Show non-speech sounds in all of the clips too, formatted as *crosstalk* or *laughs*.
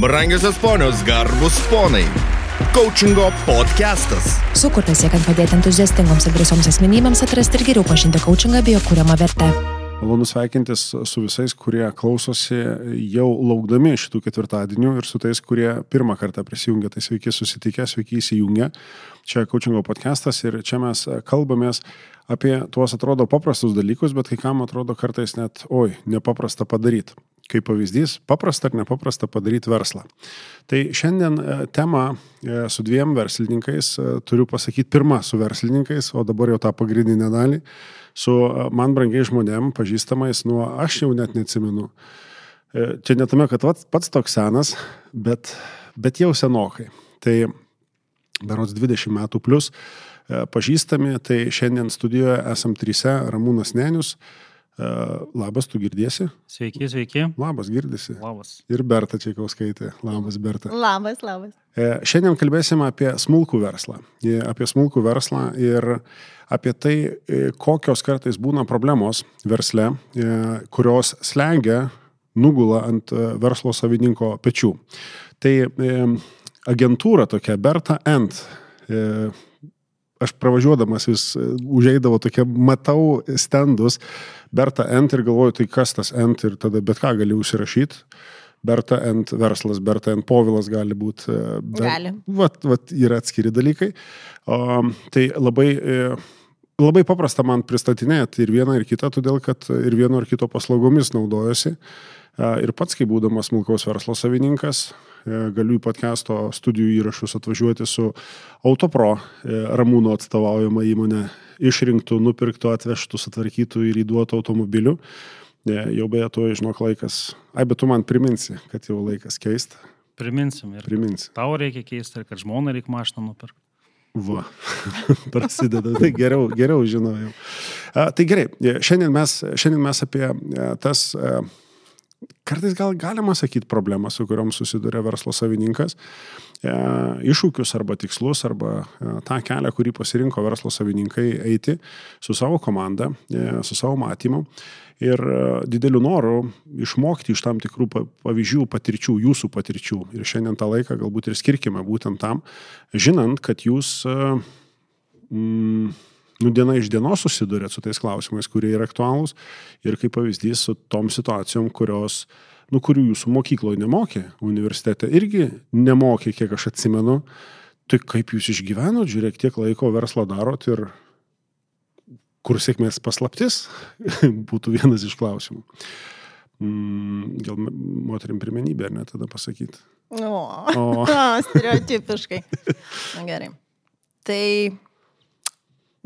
Brangiosios ponios, garbus ponai. Coachingo podcastas. Sukurtas siekiant padėti entuziastingoms ir drąsioms asmenybėms atrasti ir geriau pažinti coachingą bei jo kūriamą vertę. Malonu sveikintis su visais, kurie klausosi jau laukdami šitų ketvirtadienių ir su tais, kurie pirmą kartą prisijungia. Tai sveiki susitikę, sveiki įsijungę. Čia coachingo podcastas ir čia mes kalbamės apie tuos atrodo paprastus dalykus, bet kai kam atrodo kartais net, oi, nepaprasta padaryti. Kaip pavyzdys, paprasta ar nepaprasta padaryti verslą. Tai šiandien e, tema e, su dviem verslininkais, e, turiu pasakyti pirmą su verslininkais, o dabar jau tą pagrindinę dalį, su man brangiai žmonėm, pažįstamais, nuo aš jau net neatsimenu. Čia netame, kad pats toks senas, bet, bet jau senokai. Tai berots 20 metų plus pažįstami, tai šiandien studijoje esam trise Ramūnas Nenius, Labas, tu girdėsi? Sveiki, sveiki. Labas, girdisi. Labas. Ir Berta Čiakauskaitė. Labas, Berta. Labas, labas. E, šiandien kalbėsime apie smulkų verslą. Apie smulkų verslą ir apie tai, e, kokios kartais būna problemos versle, e, kurios slegia, nugula ant verslo savininko pečių. Tai agentūra tokia Berta Ent aš pravažiuodamas vis užeidavo tokia, matau stendus, Berta Ent ir galvoju, tai kas tas Ent ir tada bet ką gali užsirašyti. Berta Ent verslas, Berta Ent povilas gali būti. Gali. Vat, vat yra atskiri dalykai. O, tai labai, labai paprasta man pristatinėti ir vieną, ir kitą, todėl kad ir vieno, ir kito paslaugomis naudojosi. Ir pats, kaip būdamas smulkaus verslo savininkas, galiu į podcast'o studijų įrašus atvažiuoti su Autopro Ramūno atstovaujama įmonė išrinktų, nupirktų, atvežtų, sutvarkytų ir įduotų automobilių. Jau beje, to žinok laikas. Ai, bet tu man priminsi, kad jau laikas keisti. Priminsim ir. Priminsi. Tau reikia keisti kad žmona reikia mašiną nupirkti. Va, *laughs* prasideda. Tai geriau, geriau žinojau. Tai gerai, šiandien mes, šiandien mes apie tas kartais gal galima sakyti problemą, su kuriuom susiduria verslo savininkas, e, iššūkius arba tikslus, arba e, tą kelią, kurį pasirinko verslo savininkai eiti su savo komanda, e, su savo matymu ir e, dideliu noru išmokti iš tam tikrų pavyzdžių, patirčių, jūsų patirčių. Ir šiandien tą laiką galbūt ir skirkime būtent tam, žinant, kad jūs mm, nu, diena iš dienos susidurėt su tais klausimais, kurie yra aktualūs ir kaip pavyzdys su tom situacijom, kurios, nu, kurių jūsų mokykloje nemokė, universitete irgi nemokė, kiek aš atsimenu. Tai kaip jūs išgyvenot, žiūrėk, tiek laiko verslą darot ir kur sėkmės paslaptis *laughs* būtų vienas iš klausimų. Mm, gal moterim pirmenybė, ar ne tada pasakyti? O, o. *laughs* stereotipiškai. Gerai. Tai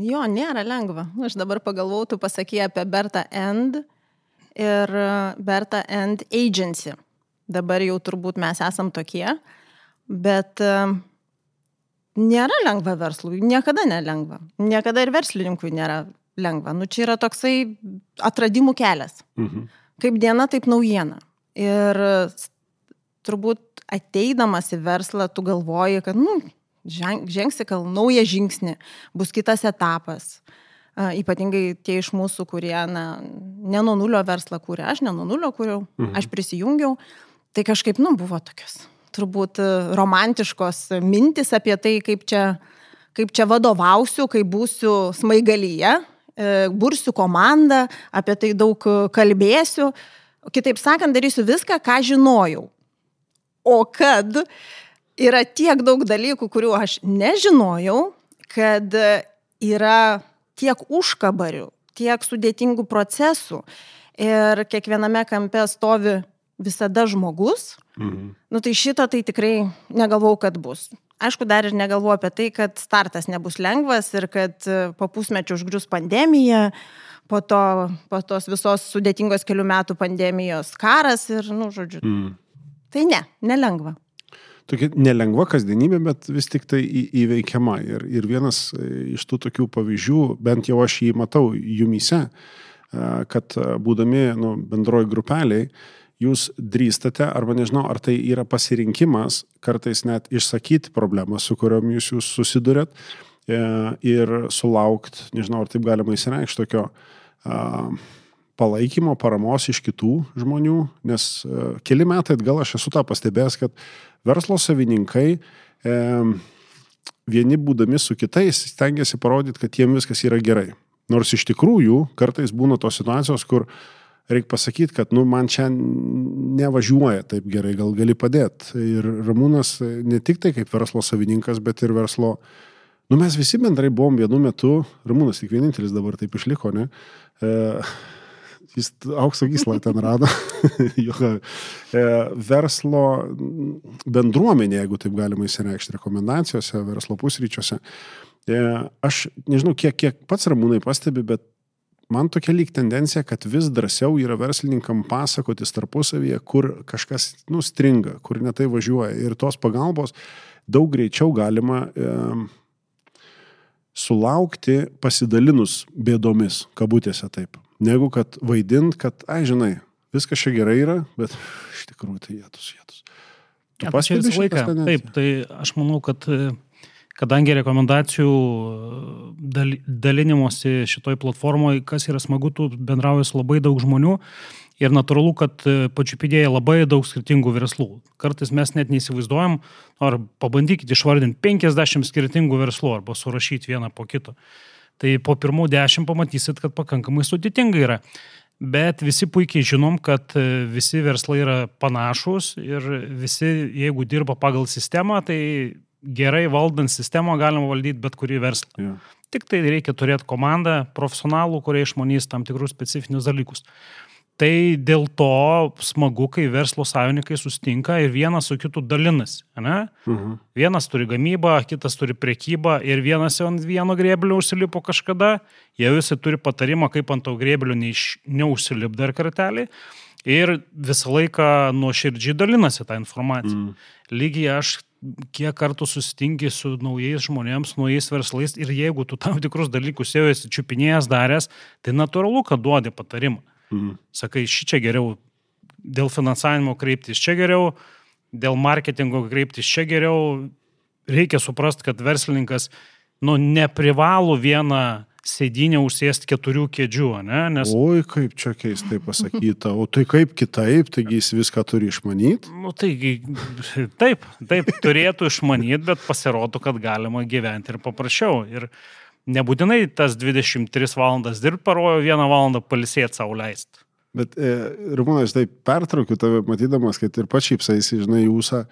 Jo, nėra lengva. Aš dabar pagalvojau, tu pasakai apie Bertą End ir Bertą End Agency. Dabar jau turbūt mes esam tokie, bet nėra lengva verslui, niekada nelengva. Niekada ir verslininkui nėra lengva. Nu, čia yra toksai atradimų kelias. Mhm. Kaip diena, taip naujiena. Ir turbūt ateidamas į verslą, tu galvoji, kad, nu, žengsi gal naują žingsnį, bus kitas etapas. Ypatingai tie iš mūsų, kurie na, ne nuo nulio verslą kūrė, aš ne nuo nulio kūriau, mhm. aš prisijungiau, tai kažkaip, nu, buvo tokios turbūt e, romantiškos mintis apie tai, kaip čia, kaip čia vadovausiu, kai būsiu smaigalyje, e, bursiu komandą, apie tai daug kalbėsiu. Kitaip sakant, darysiu viską, ką žinojau. O kad uh, yra tiek daug dalykų, kurių aš nežinojau, kad yra tiek užkabarių, tiek sudėtingų procesų ir kiekviename kampe stovi visada žmogus, mhm. nu tai šito tai tikrai negalvau, kad bus. Aišku, dar ir negalvoju apie tai, kad startas nebus lengvas ir kad po pusmečio užgrius pandemija, po, to, po tos visos sudėtingos kelių metų pandemijos karas ir, nu, žodžiu. Mhm. Tai ne, nelengva tokia nelengva kasdienybė, bet vis tik tai į, įveikiama. Ir, ir vienas e, iš tų tokių pavyzdžių, bent jau aš jį matau jumyse, e, kad e, būdami nu, bendroji grupeliai, jūs drįstate, arba nežinau, ar tai yra pasirinkimas kartais net išsakyti problemą, su kuriuom jūs, jūs susidurėt ir sulaukt, nežinau, ar taip galima įsireikšti, tokio palaikymo, paramos iš kitų žmonių, nes e, keli metai atgal aš esu tą pastebėjęs, kad verslo savininkai e, vieni būdami su kitais stengiasi parodyti, kad jiem viskas yra gerai. Nors iš tikrųjų kartais būna tos situacijos, kur reikia pasakyti, kad nu, man čia nevažiuoja taip gerai, gal gali padėti. Ir Ramūnas ne tik tai kaip verslo savininkas, bet ir verslo, nu mes visi bendrai buvom vienu metu, Ramūnas tik vienintelis dabar taip išliko, ne? E, jis aukso gyslą ten rado, *laughs* e, verslo bendruomenė, jeigu taip galima įsireikšti, rekomendacijose, verslo pusryčiuose. E, aš nežinau, kiek, kiek pats ramūnai pastebi, bet man tokia lyg tendencija, kad vis drąsiau yra verslininkam pasakotis tarpusavyje, kur kažkas nustringa, kur netai važiuoja. Ir tos pagalbos daug greičiau galima e, sulaukti pasidalinus bėdomis, kabutėse taip negu kad vaidint, kad, ai, žinai, viskas čia gerai yra, bet iš tikrųjų tai jėtus, jėtus. Tu ja, pasiekai visą laiką. Taip, tai aš manau, kad kadangi rekomendacijų dal, dalinimuose šitoj platformoje, kas yra smagu, tu bendrauji su labai daug žmonių ir natūralu, kad pačiupidėja labai daug skirtingų verslų. Kartais mes net neįsivaizduojam, ar pabandykite išvardinti 50 skirtingų verslų arba surašyti vieną po kito. Tai po pirmų dešimt pamatysit, kad pakankamai sudėtinga yra. Bet visi puikiai žinom, kad e, visi verslai yra panašus ir visi, jeigu dirba pagal sistemą, tai gerai valdant sistemą galima valdyti bet kurį verslą. Yeah. Tik tai reikia turėti komandą profesionalų, kurie išmanys tam tikrus specifinius dalykus. Tai dėl to smagu, kai verslo savininkai sustinka ir vienas su kitu dalinasi. Ne? Mhm. Vienas turi gamybą, kitas turi priekybą ir vienas jau ant vieno grėblio užsilipo kažkada, jie visi turi patarimą, kaip ant to grėblio neužsilip dar kartelį. Ir visą laiką nuoširdžiai dalinasi tą informaciją. Mm. Lygiai aš kiek kartų susitinki su naujais žmonėms, naujais verslais ir jeigu tu tam tikrus dalykus jau esi čiupinėjęs daręs, tai natūralu, kad duodi patarimą. Mhm. Sakai, ši čia geriau, dėl finansavimo kreiptis čia geriau, dėl marketingo kreiptis čia geriau. Reikia suprasti, kad verslininkas nu, neprivalo vieną sėdynę užsėsti keturių kėdžių, ne? Nes... Oi, kaip čia keistai pasakyta, o tai kaip kitaip, taigi jis viską turi išmanyti? Nu, taigi, taip, taip, turėtų išmanyti, bet pasirodo, kad galima gyventi ir paprasčiau. Ir nebūtinai tas 23 valandas dirbti parojo, vieną valandą palisėti savo leisti. Bet, e, Rumūnai, aš taip pertraukiu tave, matydamas, kad ir pačypsais, žinai, jūsą.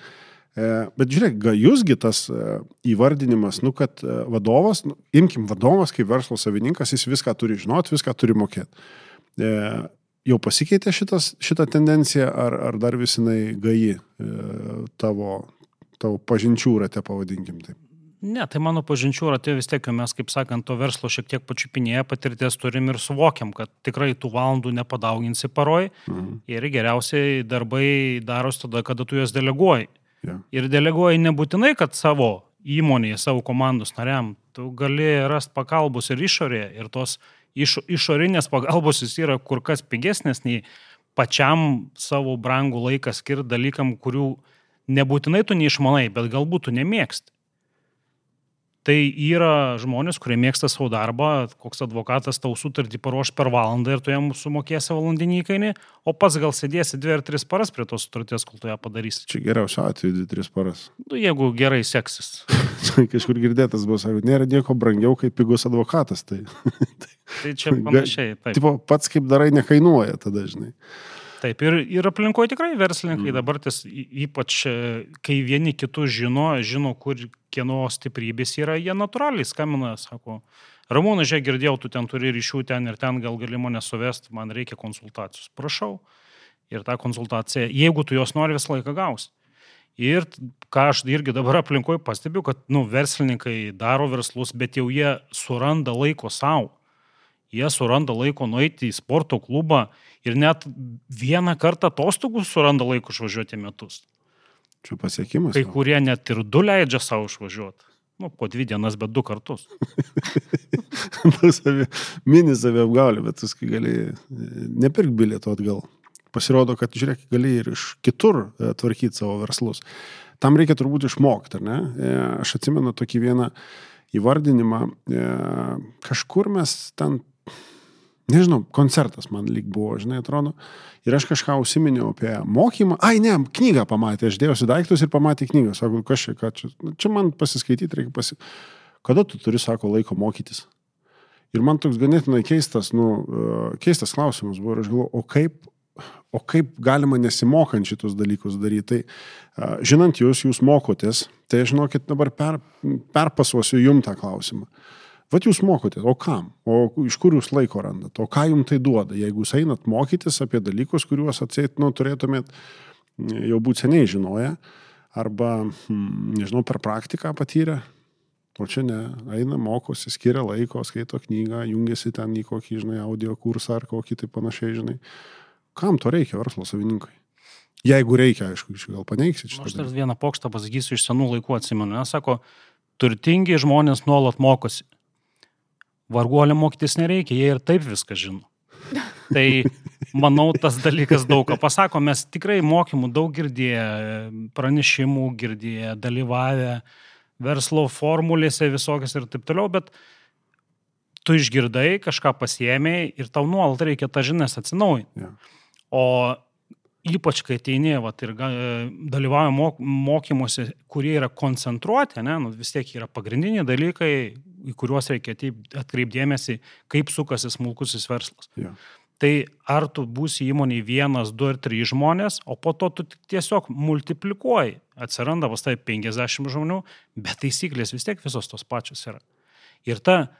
E, bet žiūrėk, jūsgi tas e, įvardinimas, nu, kad e, vadovas, nu, imkim vadovas kaip verslo savininkas, jis viską turi žinoti, viską turi mokėti. E, jau pasikeitė šitas, šitą tendenciją, ar, ar dar vis jinai gaji e, tavo, tavo pažinčių rate, pavadinkim taip? Ne, tai mano pažinčių ratė vis tiek, mes, kaip sakant, to verslo šiek tiek pačiupinėję patirties turim ir suvokiam, kad tikrai tų valandų nepadauginsi paroj mhm. ir geriausiai darbai daros tada, kada tu juos deleguoji. Ja. Ir deleguoji nebūtinai, kad savo įmonėje, savo komandos nariam, tu gali rasti pagalbos ir išorėje ir tos iš, išorinės pagalbos jis yra kur kas pigesnės nei pačiam savo brangų laiką skirti dalykam, kurių nebūtinai tu neišmanai, bet galbūt tu nemėgsti. Tai yra žmonės, kurie mėgsta savo darbą, koks advokatas tau sutartį paruoš per valandą ir tu jam sumokėsi valandinį įkainį, o pats gal sėdėsi dvi ar tris paras prie tos sutarties, kol tu ją padarysi. Čia geriausiu atveju dvi, tris paras. Nu, jeigu gerai seksis. *laughs* Kažkur girdėtas buvo, sako, nėra nieko brangiau kaip pigus advokatas. Tai, *laughs* tai čia panašiai. Taip. Tipo, pats kaip darai nekainuoja tada, žinai. Taip, ir, ir aplinkoje tikrai verslininkai mm. dabar tas ypač, e, kai vieni kitus žino, žino, kur kieno stiprybės yra, jie natūraliai skamina, sako, Ramūna, žiūrėk, girdėjau, tu ten turi ryšių ten ir ten, gal gali mane suvesti, man reikia konsultacijos. Prašau. Ir tą konsultaciją, jeigu tu jos nori, visą laiką gausi. Ir ką aš irgi dabar aplinkoje pastebiu, kad nu, verslininkai daro verslus, bet jau jie suranda laiko savo. Jie suranda laiko nueiti į sporto klubą ir net vieną kartą atostogų suranda laiko išvažiuoti metus. Čia pasiekimas. Kai kurie net ir du leidžia savo išvažiuoti. Nu, po dvi dienas, bet du kartus. *laughs* savi, mini savi apgaulė, bet viskai gali nepirk bilieto atgal. Pasirodo, kad, žiūrėk, gali ir iš kitur e, tvarkyti savo verslus. Tam reikia turbūt išmokti, ar ne? E, aš atsimenu tokį vieną įvardinimą. E, kažkur mes ten nežinau, koncertas man lyg buvo, žinai, atrodo. Ir aš kažką užsiminiau apie mokymą. Ai, ne, knygą pamatė, aš dėjausi daiktus ir pamatė knygą. Sako, kas čia, ką čia. Nu, čia man pasiskaityti reikia pasi... Kada tu turi, sako, laiko mokytis? Ir man toks ganėtinai keistas, nu, e, keistas klausimas buvo. Ir aš galvoju, o kaip, o kaip galima nesimokant šitus dalykus daryti? Tai e, žinant jūs, jūs mokotės, tai žinokit, dabar per, perpasuosiu jum tą klausimą. Vat jūs mokotės, o kam? O iš kur jūs laiko randat? O ką jums tai duoda? Jeigu jūs einat mokytis apie dalykus, kuriuos atseit, nu, turėtumėt jau būti seniai žinoję, arba, hmm, nežinau, per praktiką patyrę, o čia ne, eina, mokosi, skiria laiko, skaito knygą, jungiasi ten į kokį, žinai, audio kursą ar kokį tai panašiai, žinai. Kam to reikia verslo savininkai? Jeigu reikia, aišku, gal paneigsit šitą. Aš dar vieną pokštą pasakysiu iš senų laikų atsimenu. Nes sako, turtingi žmonės nuolat mokosi varguolė mokytis nereikia, jie ir taip viską žino. Tai manau, tas dalykas daug ką pasako, mes tikrai mokymų daug girdėję, pranešimų girdėję, dalyvavę verslo formulėse visokias ir taip toliau, bet tu išgirdai, kažką pasiemėjai ir tau nuolat reikia tą žinias atsinaujinti. Ja. O ypač kai ateini vat, ir dalyvauja mok, mokymuose, kurie yra koncentruoti, ne, nu, vis tiek yra pagrindiniai dalykai, į kuriuos reikia atkreipdėmėsi, kaip sukasi smulkusis verslas. Ja. Tai ar tu būsi įmoniai vienas, du ar trys žmonės, o po to tu tiesiog multiplikuoji. Atsiranda pas tai 50 žmonių, bet taisyklės vis tiek visos tos pačios yra. Ir ta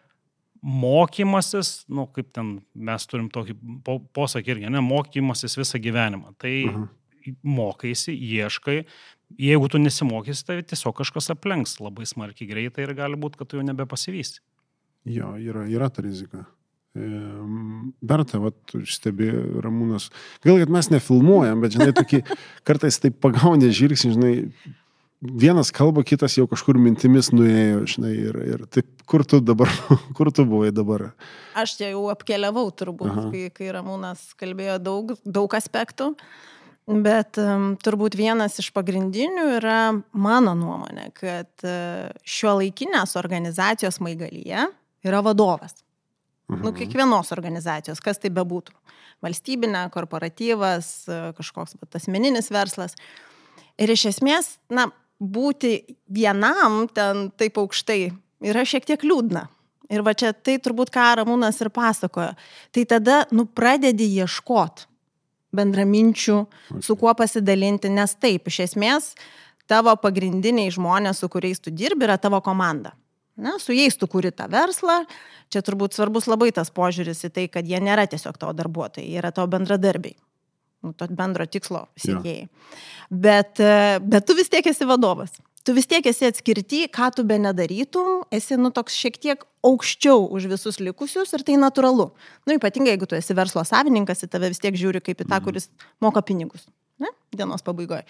mokymasis, nu, kaip ten mes turim tokį posakį irgi, ne, mokymasis visą gyvenimą. Tai mhm. Mokaisi, ieškai, jeigu tu nesimokysi, tai tiesiog kažkas aplenks labai smarkiai greitai ir gali būti, kad tu jau nebepasivysi. Jo, yra, yra ta rizika. Berta, va, stebi Ramūnas. Gal, kad mes nefilmuojam, bet, žinai, tokį *laughs* kartais taip pagaunė žvilgsnį, žinai, vienas kalba, kitas jau kažkur mintimis nuėjo, žinai, ir, ir taip, kur tu dabar, *laughs* kur tu buvai dabar? Aš čia jau apkeliavau turbūt, Aha. kai, kai Ramūnas kalbėjo daug, daug aspektų, bet um, turbūt vienas iš pagrindinių yra mano nuomonė, kad uh, šio laikinės organizacijos maigalyje yra vadovas. Nu, mhm. Nu, kiekvienos organizacijos, kas tai bebūtų. Valstybinė, korporatyvas, kažkoks bet, asmeninis verslas. Ir iš esmės, na, būti vienam ten taip aukštai yra šiek tiek liūdna. Ir va čia tai turbūt ką Ramūnas ir pasakojo. Tai tada, nu, pradedi ieškoti bendraminčių, su kuo pasidalinti, nes taip, iš esmės, tavo pagrindiniai žmonės, su kuriais tu dirbi, yra tavo komanda. Na, su jais tu kuri tą verslą. Čia turbūt svarbus labai tas požiūris į tai, kad jie nėra tiesiog tavo darbuotojai, jie yra tavo bendradarbiai nu, to bendro tikslo siekėjai. Ja. Bet, e, bet tu vis tiek esi vadovas. Tu vis tiek esi atskirti, ką tu be nedarytum, esi, nu, toks šiek tiek aukščiau už visus likusius ir tai natūralu. Nu, ypatingai, jeigu tu esi verslo savininkas, į tave vis tiek žiūri kaip į tą, mhm. kuris moka pinigus. Ne? Dienos pabaigoje.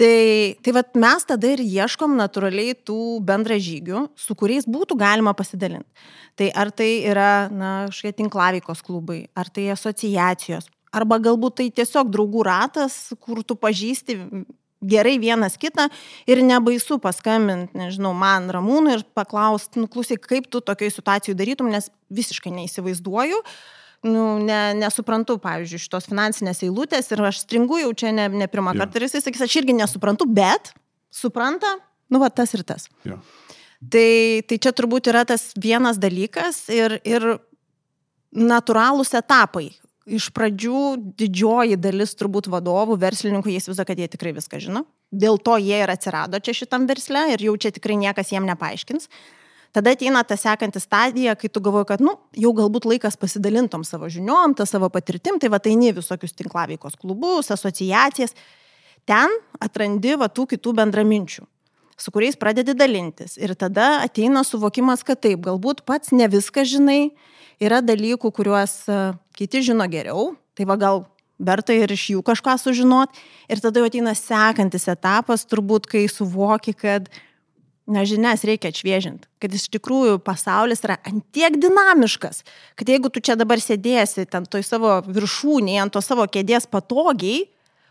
Tai, tai vat mes tada ir ieškom natūraliai tų bendražygių, su kuriais būtų galima pasidalinti. Tai ar tai yra, kažkokie tinklaveikos klubai, ar tai asociacijos, arba galbūt tai tiesiog draugų ratas, kur tu pažįsti gerai vienas kitą ir nebaisu paskambinti, nežinau, man ramūnui ir paklausti, nu, klausyk, kaip tu tokioje situacijoje darytum, nes visiškai neįsivaizduoju. Nu, ne, nesuprantu, pavyzdžiui, šitos finansinės eilutės ir aš stringu jau čia ne, ne pirmą ja. kartą ir jisai sakys, aš irgi nesuprantu, bet supranta, nu, va tas ir tas. Ja. Tai, tai čia turbūt yra tas vienas dalykas ir, ir natūralūs etapai, iš pradžių didžioji dalis turbūt vadovų, verslininkų, jie įsivaizduoja, kad jie tikrai viską žino. Dėl to jie ir atsirado čia šitam versle ir jau čia tikrai niekas jiem nepaaiškins. Tada ateina ta sekanti stadija, kai tu galvoji, kad, nu, jau galbūt laikas pasidalintom savo žiniom, tą savo patirtim, tai va tai ne visokius tinklaveikos klubus, asociacijas. Ten atrandi va tų kitų bendraminčių su kuriais pradedi dalintis. Ir tada ateina suvokimas, kad taip, galbūt pats ne viską žinai, yra dalykų, kuriuos e, kiti žino geriau, tai va gal verta ir iš jų kažką sužinot. Ir tada jau ateina sekantis etapas, turbūt, kai suvoki, kad na, žinias reikia atšviežinti, kad iš tikrųjų pasaulis yra antiek dinamiškas, kad jeigu tu čia dabar sėdėsi ten toj savo viršūnėje, ant to savo kėdės patogiai,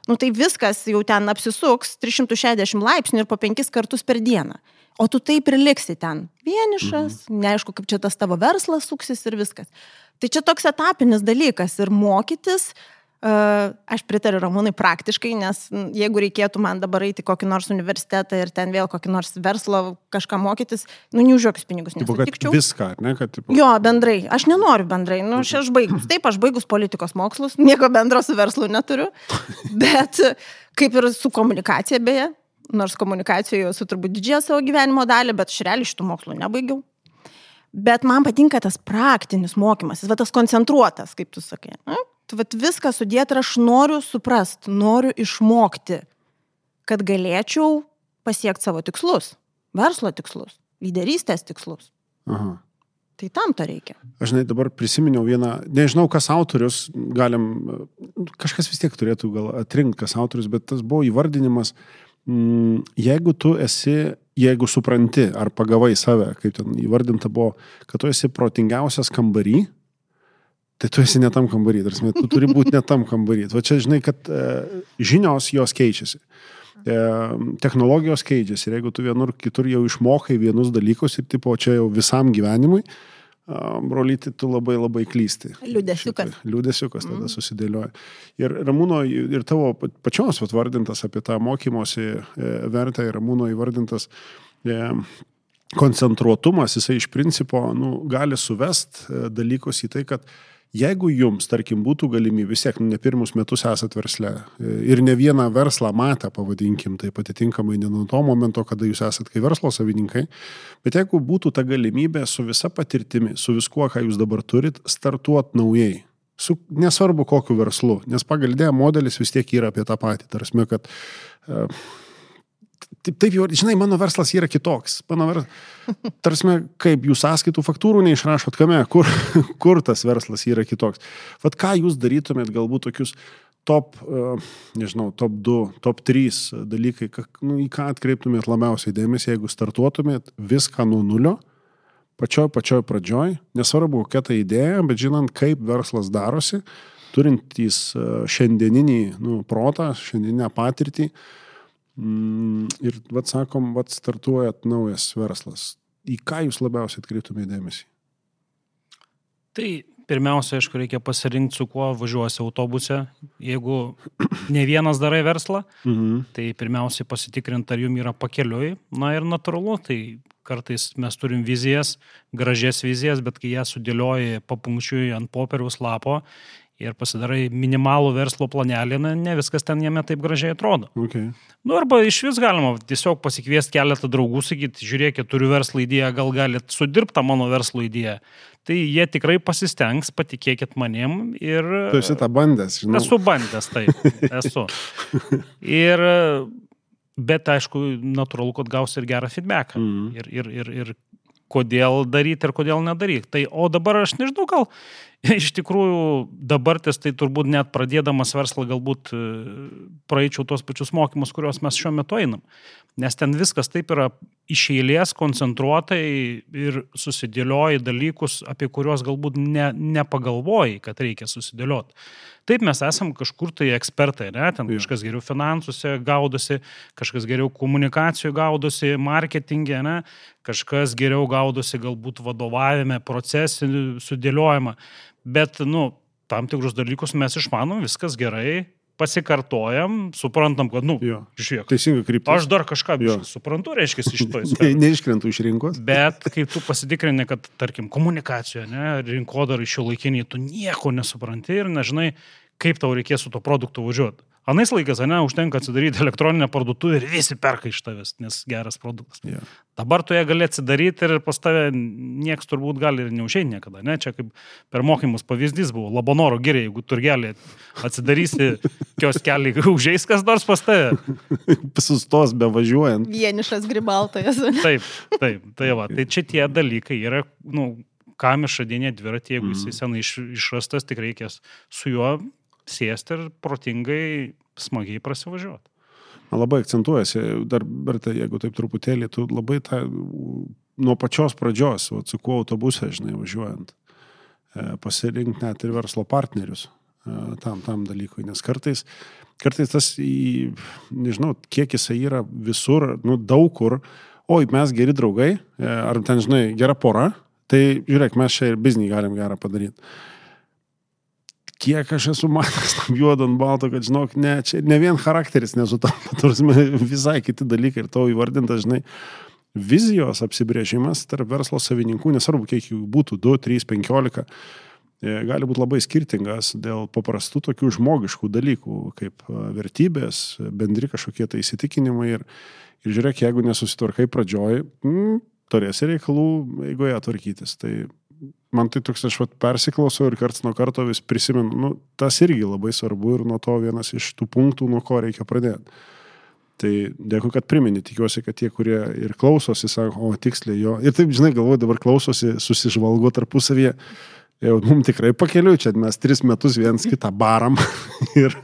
nu tai viskas jau ten apsisuks 360 laipsnių ir po penkis kartus per dieną. O tu taip ir liksi ten. Vienišas, mhm. neaišku, kaip čia tas tavo verslas suksis ir viskas. Tai čia toks etapinis dalykas ir mokytis, uh, aš pritariu Ramūnai praktiškai, nes jeigu reikėtų man dabar eiti kokį nors universitetą ir ten vėl kokį nors verslo kažką mokytis, nu, neužjokius pinigus nesutikčiau. Viską, ne, kad... Tipo... Jo, bendrai, aš nenoriu bendrai, nu, aš, aš baigus. Taip, aš baigus politikos mokslus, *laughs* nieko bendro su verslu neturiu, bet kaip ir su komunikacija beje, nors komunikacijoje esu turbūt didžiąją savo gyvenimo dalį, bet aš realiai šitų mokslų nebaigiau. Bet man patinka tas praktinis mokymasis, va tas koncentruotas, kaip tu sakai. Na, tu va viską sudėti ir aš noriu suprasti, noriu išmokti, kad galėčiau pasiekti savo tikslus, verslo tikslus, lyderystės tikslus. Aha. Tai tam to reikia. Aš žinai, dabar prisiminiau vieną, nežinau, kas autorius, galim, kažkas vis tiek turėtų gal atrinkti, kas autorius, bet tas buvo įvardinimas, mm, jeigu tu esi jeigu supranti ar pagavai save, kaip ten įvardinta buvo, kad tu esi protingiausias kambarį, tai tu esi ne tam kambarį, tarsi, tu turi būti ne tam kambarį. Va čia žinai, kad e, žinios jos keičiasi. E, technologijos keičiasi ir jeigu tu vienur kitur jau išmokai vienus dalykus ir tipo čia jau visam gyvenimui, brolyti, tu labai labai klysti. Liūdėsiukas. Liūdėsiukas tada mm. susidėlioja. Ir Ramūno, ir tavo pačios atvardintas apie tą mokymosi e, vertę, ir Ramūno įvardintas koncentruotumas, jisai iš principo nu, gali suvest dalykus į tai, kad Jeigu jums, tarkim, būtų galimybė, vis tiek nu, ne pirmus metus esat versle ir ne vieną verslą matę, pavadinkim, tai atitinkamai ne nuo to momento, kada jūs esat kaip verslo savininkai, bet jeigu būtų ta galimybė su visa patirtimi, su viskuo, ką jūs dabar turit, startuot naujai, su, nesvarbu kokiu verslu, nes pagal idėją modelis vis tiek yra apie tą patį, tarsi, kad uh, taip, taip jau, žinai, mano verslas yra kitoks. Mano verslas, tarsi, kaip jūs sąskaitų faktūrų neišrašot, kame, kur, *laughs* kur tas verslas yra kitoks. Vat ką jūs darytumėt galbūt tokius top, nežinau, top 2, top 3 dalykai, nu, į ką atkreiptumėt labiausiai dėmesį, jeigu startuotumėt viską nuo nulio, pačioj pačioj pradžioj, nesvarbu kokia ta idėja, bet žinant, kaip verslas darosi, turintys šiandieninį nu, protą, šiandieninę patirtį, uh, ir, vad sakom, vad startuojat naujas verslas. Į ką jūs labiausiai atkreiptumėte dėmesį? Tai pirmiausia, aišku, reikia pasirinkti, su kuo važiuosi autobuse. Jeigu ne vienas darai verslą, mhm. tai pirmiausiai pasitikrinti, ar jums yra pakeliui. Na ir natūralu, tai kartais mes turim vizijas, gražias vizijas, bet kai ją sudėlioji papunkčiui ant popieriaus lapo ir pasidarai minimalų verslo planelį, na, ne viskas ten jame taip gražiai atrodo. Okay. Nu, arba iš vis galima tiesiog pasikviesti keletą draugų, sakyti, žiūrėkit, turiu verslo idėją, gal galit sudirbti mano verslo idėją. Tai jie tikrai pasistengs, patikėkit manim ir... Tu esi tą bandęs, žinai. Esu bandęs, taip, esu. *laughs* Ir Bet aišku, natūralu, kad gausi ir gerą feedbacką. Mm. Ir, ir, ir, ir kodėl daryti ir kodėl nedaryti. Tai, o dabar aš nežinau, gal *laughs* iš tikrųjų dabartis, tai turbūt net pradėdamas verslą galbūt e, praeičiau tuos pačius mokymus, kuriuos mes šiuo metu einam. Nes ten viskas taip yra iš eilės koncentruotai ir susidėlioji dalykus, apie kuriuos galbūt ne, nepagalvoji, kad reikia susidėlioti. Taip mes esam kažkur tai ekspertai, ne? ten kažkas geriau finansuose gaudosi, kažkas geriau komunikacijų gaudosi, marketingė, ne? kažkas geriau gaudosi galbūt vadovavime, procesų sudėliojimą. Bet, nu, tam tikrus dalykus mes išmanom, viskas gerai, pasikartojam, suprantam, kad, nu, jo, žiūrėk. Teisingai kryptis. Aš dar kažką suprantu, reiškia, iš to *laughs* įsivaizdavimo. ne, neiškrentu iš rinkos. Bet kai tu pasitikrini, kad, tarkim, komunikacijoje, ne, rinkodarai šio laikiniai, tu nieko nesupranti ir nežinai, kaip tau reikės su to produktu važiuoti. Anais laikas, ne, užtenka atsidaryti elektroninę parduotuvę ir visi perka iš tavęs, nes geras produktas. Yeah. Dabar tu ją gali atsidaryti ir pas tave nieks turbūt gali ir neužėjti niekada, ne? Čia kaip per mokymus pavyzdys buvo, Labonoro geriai, jeigu turgelį atsidarysi *laughs* kios keliai, užėjęs kas nors pas tave. Sustos be važiuojant. Vienišas gribaltojas. taip, taip, tai va, tai *laughs* čia tie dalykai yra, nu, kam išradinė dviratį, jeigu mm. jis senai iš, išrastas, tik reikės su juo sėsti ir protingai, smagiai prasivažiuoti. Labai akcentuojasi, dar, Berta, jeigu taip truputėlį, tu labai tą, nuo pačios pradžios, o su kuo autobuse, žinai, važiuojant, e, pasirinkti net ir verslo partnerius e, tam, tam dalykui, nes kartais, kartais tas, į, nežinau, kiek jisai yra visur, nu, daug kur, oi, mes geri draugai, e, ar ten, žinai, gera pora, Tai žiūrėk, mes čia ir biznį galim gerą padaryti. Kiek aš esu matęs tam juodo ant balto, kad žinok, ne, čia ne vien charakteris nesutampa, *laughs* tarsi visai kiti dalykai ir tau įvardinta, žinai, vizijos apsibrėžimas tarp verslo savininkų, nesvarbu, kiek jų būtų, 2, 3, 15 gali būti labai skirtingas dėl paprastų tokių žmogiškų dalykų, kaip e, vertybės, bendri kažkokie tai įsitikinimai. Ir, ir žiūrėk, jeigu nesusitvarkai pradžioj, mm, turėsi reikalų eigoje tvarkytis. Tai man tai toks aš vat, persiklausau ir karts nuo karto vis prisimenu, nu, tas irgi labai svarbu ir nuo to vienas iš tų punktų, nuo ko reikia pradėti. Tai dėkui, kad primeni, tikiuosi, kad tie, kurie ir klausosi, sako, o tiksliai jo. Ir taip, žinai, galvoju, dabar klausosi, susižvalgo tarpusavyje jau mums tikrai pakeliu, čia mes tris metus viens kitą baram. *laughs* ir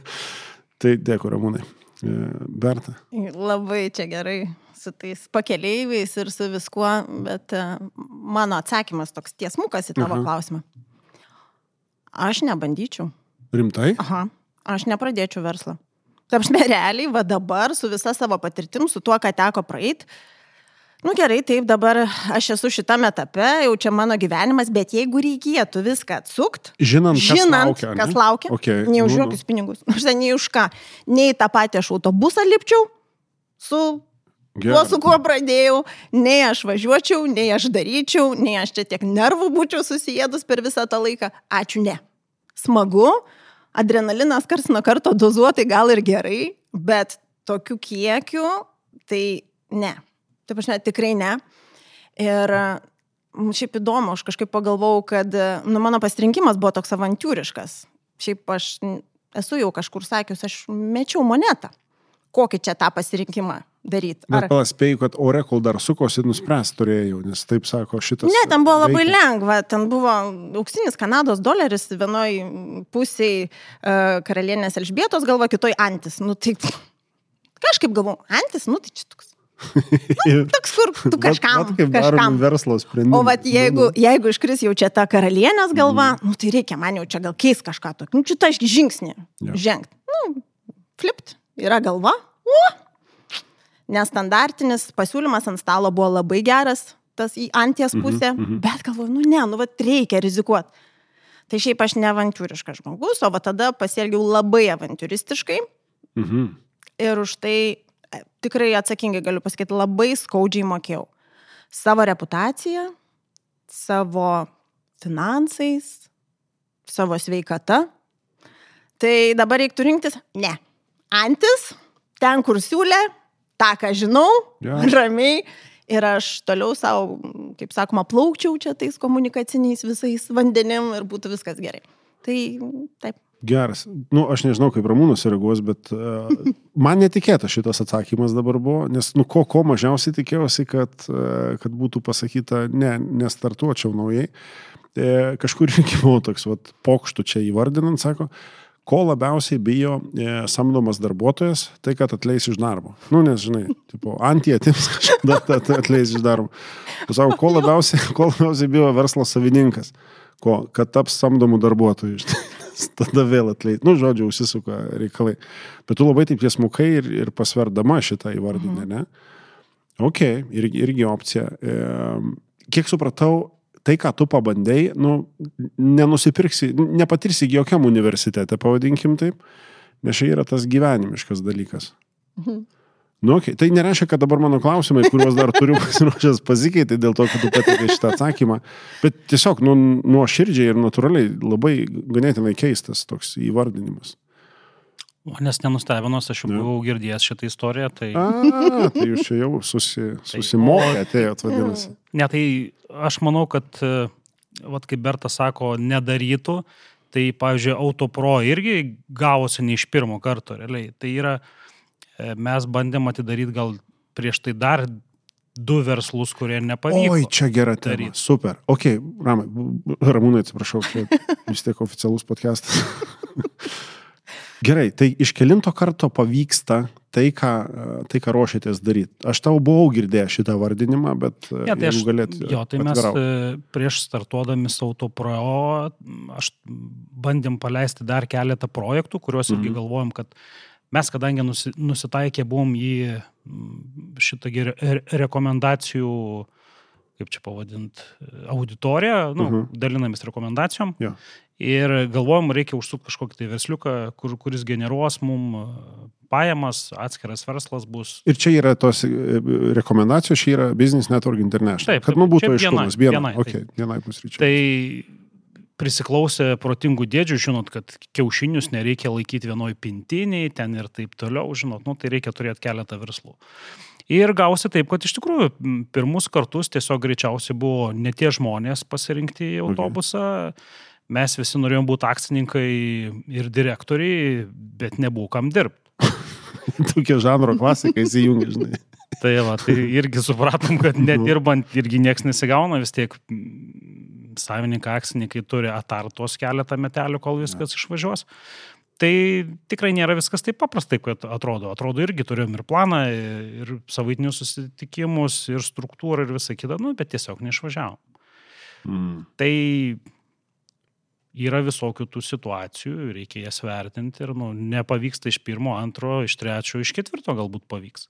tai dėkui, Ramūnai. E, Berta. Labai čia gerai su tais pakeleiviais ir su viskuo, bet e, mano atsakymas toks tiesmukas į tavo Aha. klausimą. Aš nebandyčiau. Rimtai? Aha, aš nepradėčiau verslą. Taip, aš realiai, va dabar su visa savo patirtim, su tuo, ką teko praeiti, Nu gerai, taip, dabar aš esu šitame etape, jau čia mano gyvenimas, bet jeigu reikėtų viską atsukt, žinant, žinant kas laukia, kas laukia okay. nei už nu, nu. jokius nu. pinigus, *laughs* aš ten nei už ką, nei tą patį aš autobusą lipčiau su Gerai. tuo, su kuo pradėjau, nei aš važiuočiau, nei aš daryčiau, nei aš čia tiek nervų būčiau susijėdus per visą tą laiką. Ačiū, ne. Smagu, adrenalinas kars nuo karto dozuotai gal ir gerai, bet tokiu kiekiu tai ne. Taip aš net tikrai ne. Ir šiaip įdomu, aš kažkaip pagalvojau, kad nu, mano pasirinkimas buvo toks avantūriškas. Šiaip aš esu jau kažkur sakius, aš mečiau monetą. Kokį čia tą pasirinkimą daryti? Ar... Bet paspėjau, kad ore, kol dar sukosi, nuspręs turėjau, nes taip sako šitas. Ne, ten buvo labai veikia. lengva, ten buvo auksinis Kanados doleris, vienoj pusėje uh, karalienės Elžbietos galva, kitoj antis. Nu, tai *laughs* kažkaip galvoju, antis, nu tai čia toks *laughs* Nu, toks, kur tu kažkam. Vat, vat kažkam. verslo sprendimas. O vat, jeigu, jeigu iškris jau čia ta karalienės galva, mm. nu tai reikia man jau čia gal keis kažką tokio. Nu, čia ta žingsnį ja. žengti. Nu, flipt, yra galva. O! Nestandartinis pasiūlymas ant stalo buvo labai geras, tas į anties mhm, pusę, mm -hmm. bet galvoju, nu ne, nu vat reikia rizikuoti. Tai šiaip aš ne avantūriškas žmogus, o va tada pasielgiau labai avantūristiškai. Mhm. Ir už tai tikrai atsakingai galiu pasakyti, labai skaudžiai mokėjau. Savo reputaciją, savo finansais, savo sveikata. Tai dabar reiktų rinktis, ne. Antis, ten, kur siūlė, tą, ką žinau, ja. ramiai. Ir aš toliau savo, kaip sakoma, plaukčiau čia tais komunikaciniais visais vandenim ir būtų viskas gerai. Tai taip. Geras. Nu, aš nežinau, kaip Ramūnas reaguos, bet uh, man netikėtas šitas atsakymas dabar buvo, nes, nu, ko, ko mažiausiai tikėjausi, kad, uh, kad būtų pasakyta, ne, nestartuočiau naujai. E, kažkur irgi buvo toks, vat, pokštų čia įvardinant, sako, ko labiausiai bijo e, samdomas darbuotojas, tai kad atleis iš darbo. Nu, nes, žinai, tipo, antį atims *laughs* kažkada atleis iš darbo. Sako, ko labiausiai, ko labiausiai bijo verslo savininkas, ko, kad taps samdomų darbuotojų. tada vėl atleid. Nu, žodžiu, užsisuka reikalai. Bet tu labai taip tiesmukai ir, ir pasverdama šitą įvardinę, mhm. ne? Ok, irgi, irgi opcija. E, kiek supratau, tai, ką tu pabandėjai, nu, nenusipirksi, nepatirsi jokiam universitete, pavadinkim taip, nes čia yra tas gyvenimiškas dalykas. Mhm. Nu, okay. Tai nereiškia, kad dabar mano klausimai, kuriuos dar turiu *laughs* pasiruošęs, pasikeitė dėl to, kad tu patikė šitą atsakymą. Bet tiesiog nu, nuoširdžiai ir natūraliai labai ganėtinai keistas toks įvardinimas. Nes nenustebinos, aš jau ja. buvau girdėjęs šitą istoriją. Tai... A, tai jūs čia jau susi, *laughs* susimokė, atėjot, vadinasi. Ne, tai aš manau, kad, vat, kaip Berta sako, nedarytų. Tai, pavyzdžiui, Autopro irgi gavosi ne iš pirmo karto, realiai. Tai yra, E, mes bandėm atidaryti gal prieš tai dar du verslus, kurie nepavyko. Oi, čia gera tema. Super. Ok, Ramai, Ramūnai, atsiprašau, čia *laughs* vis tiek oficialus podcastas. Gerai, tai iš kelinto karto pavyksta tai, ką, tai, ką ruošiatės daryti. Aš tau buvau girdėjęs šitą vardinimą, bet ja, tai aš, galėt. Jo, tai atvirau. mes e, prieš startuodami Sauto Pro, aš bandėm paleisti dar keletą projektų, kuriuos irgi mm -hmm. galvojom, kad Mes, kadangi nusitaikė buvom į šitą rekomendacijų kaip čia pavadinti, auditoriją, nu, uh Mhm. -huh. dalinamės rekomendacijom. Jo. Ir galvojom, reikia užsukti kažkokį tai versliuką, kur, kuris generuos mum e, pajamas, atskiras verslas bus. Ir čia yra tos e, rekomendacijos, čia yra Business Network International. Taip, kad taip, man būtų aiškumas. vienai- Vienai, vienai, okay, taip. vienai pusryčiai. Tai prisiklausę protingų dėdžių, žinot, kad kiaušinius nereikia laikyti vienoj pintiniai, ten ir taip toliau, žinot, nu, tai reikia turėti keletą verslų. Ir gausi taip, kad iš tikrųjų pirmus kartus tiesiog greičiausiai buvo ne tie žmonės pasirinkti į autobusą. Mes visi norėjom būti akcininkai ir direktoriai, bet nebuvo kam dirbti. *laughs* Tokie žanro klasikai įsijungia, žinai. Tai va, tai irgi supratom, kad nedirbant irgi nieks nesigauna, vis tiek savininkai, akcininkai turi atartos keletą metelių, kol viskas išvažiuos. Tai tikrai nėra viskas taip paprastai, kad atrodo. Atrodo irgi turėjom ir planą, ir savaitinius susitikimus, ir struktūrą, ir visą kitą, nu, bet tiesiog neišvažiavom. Mm. Tai yra visokių tų situacijų, reikia jas vertinti ir nu, nepavyksta iš pirmo, antro, iš trečio, iš ketvirto galbūt pavyks.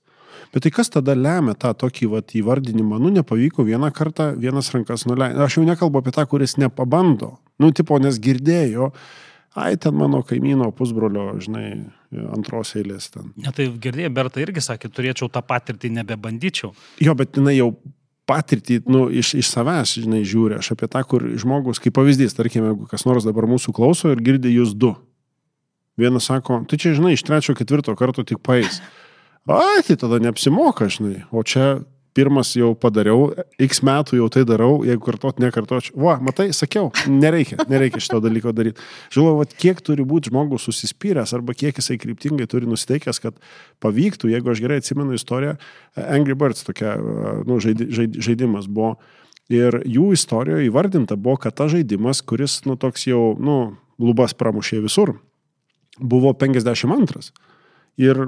Bet tai kas tada lemia tą tokį vat, įvardinimą? Nu, nepavyko vieną kartą, vienas rankas nuleido. Aš jau nekalbu apie tą, kuris nepabando. Nu, tipo, nes girdėjo, ai, ten mano kaimyno pusbrolio, žinai, antros eilės ten. Ne, tai girdėjai, Berta irgi sakė, turėčiau tą patirtį, nebebandyčiau. Jo, bet jinai jau patirtį, nu, iš, iš savęs, žinai, žiūri. Aš apie tą, kur žmogus, kaip pavyzdys, tarkime, jeigu kas nors dabar mūsų klauso ir girdi jūs du. Vienas sako, tai čia, žinai, iš trečio, ketvirto karto tik paės. Ai, tai tada neapsimoka, žinai. O čia pirmas jau padariau, x metų jau tai darau, jeigu kartot, nekartočiau. Va, matai, sakiau, nereikia, nereikia šito dalyko daryti. Žinau, kiek turi būti žmogus susispyręs arba kiek jisai kryptingai turi nusiteikęs, kad pavyktų, jeigu aš gerai atsimenu istoriją, Angry Birds tokia, nu, žaidi, žaid, žaidimas buvo. Ir jų istorijoje įvardinta buvo, kad tas žaidimas, kuris, nu, toks jau, nu, lubas pramušė visur, buvo 52. Ir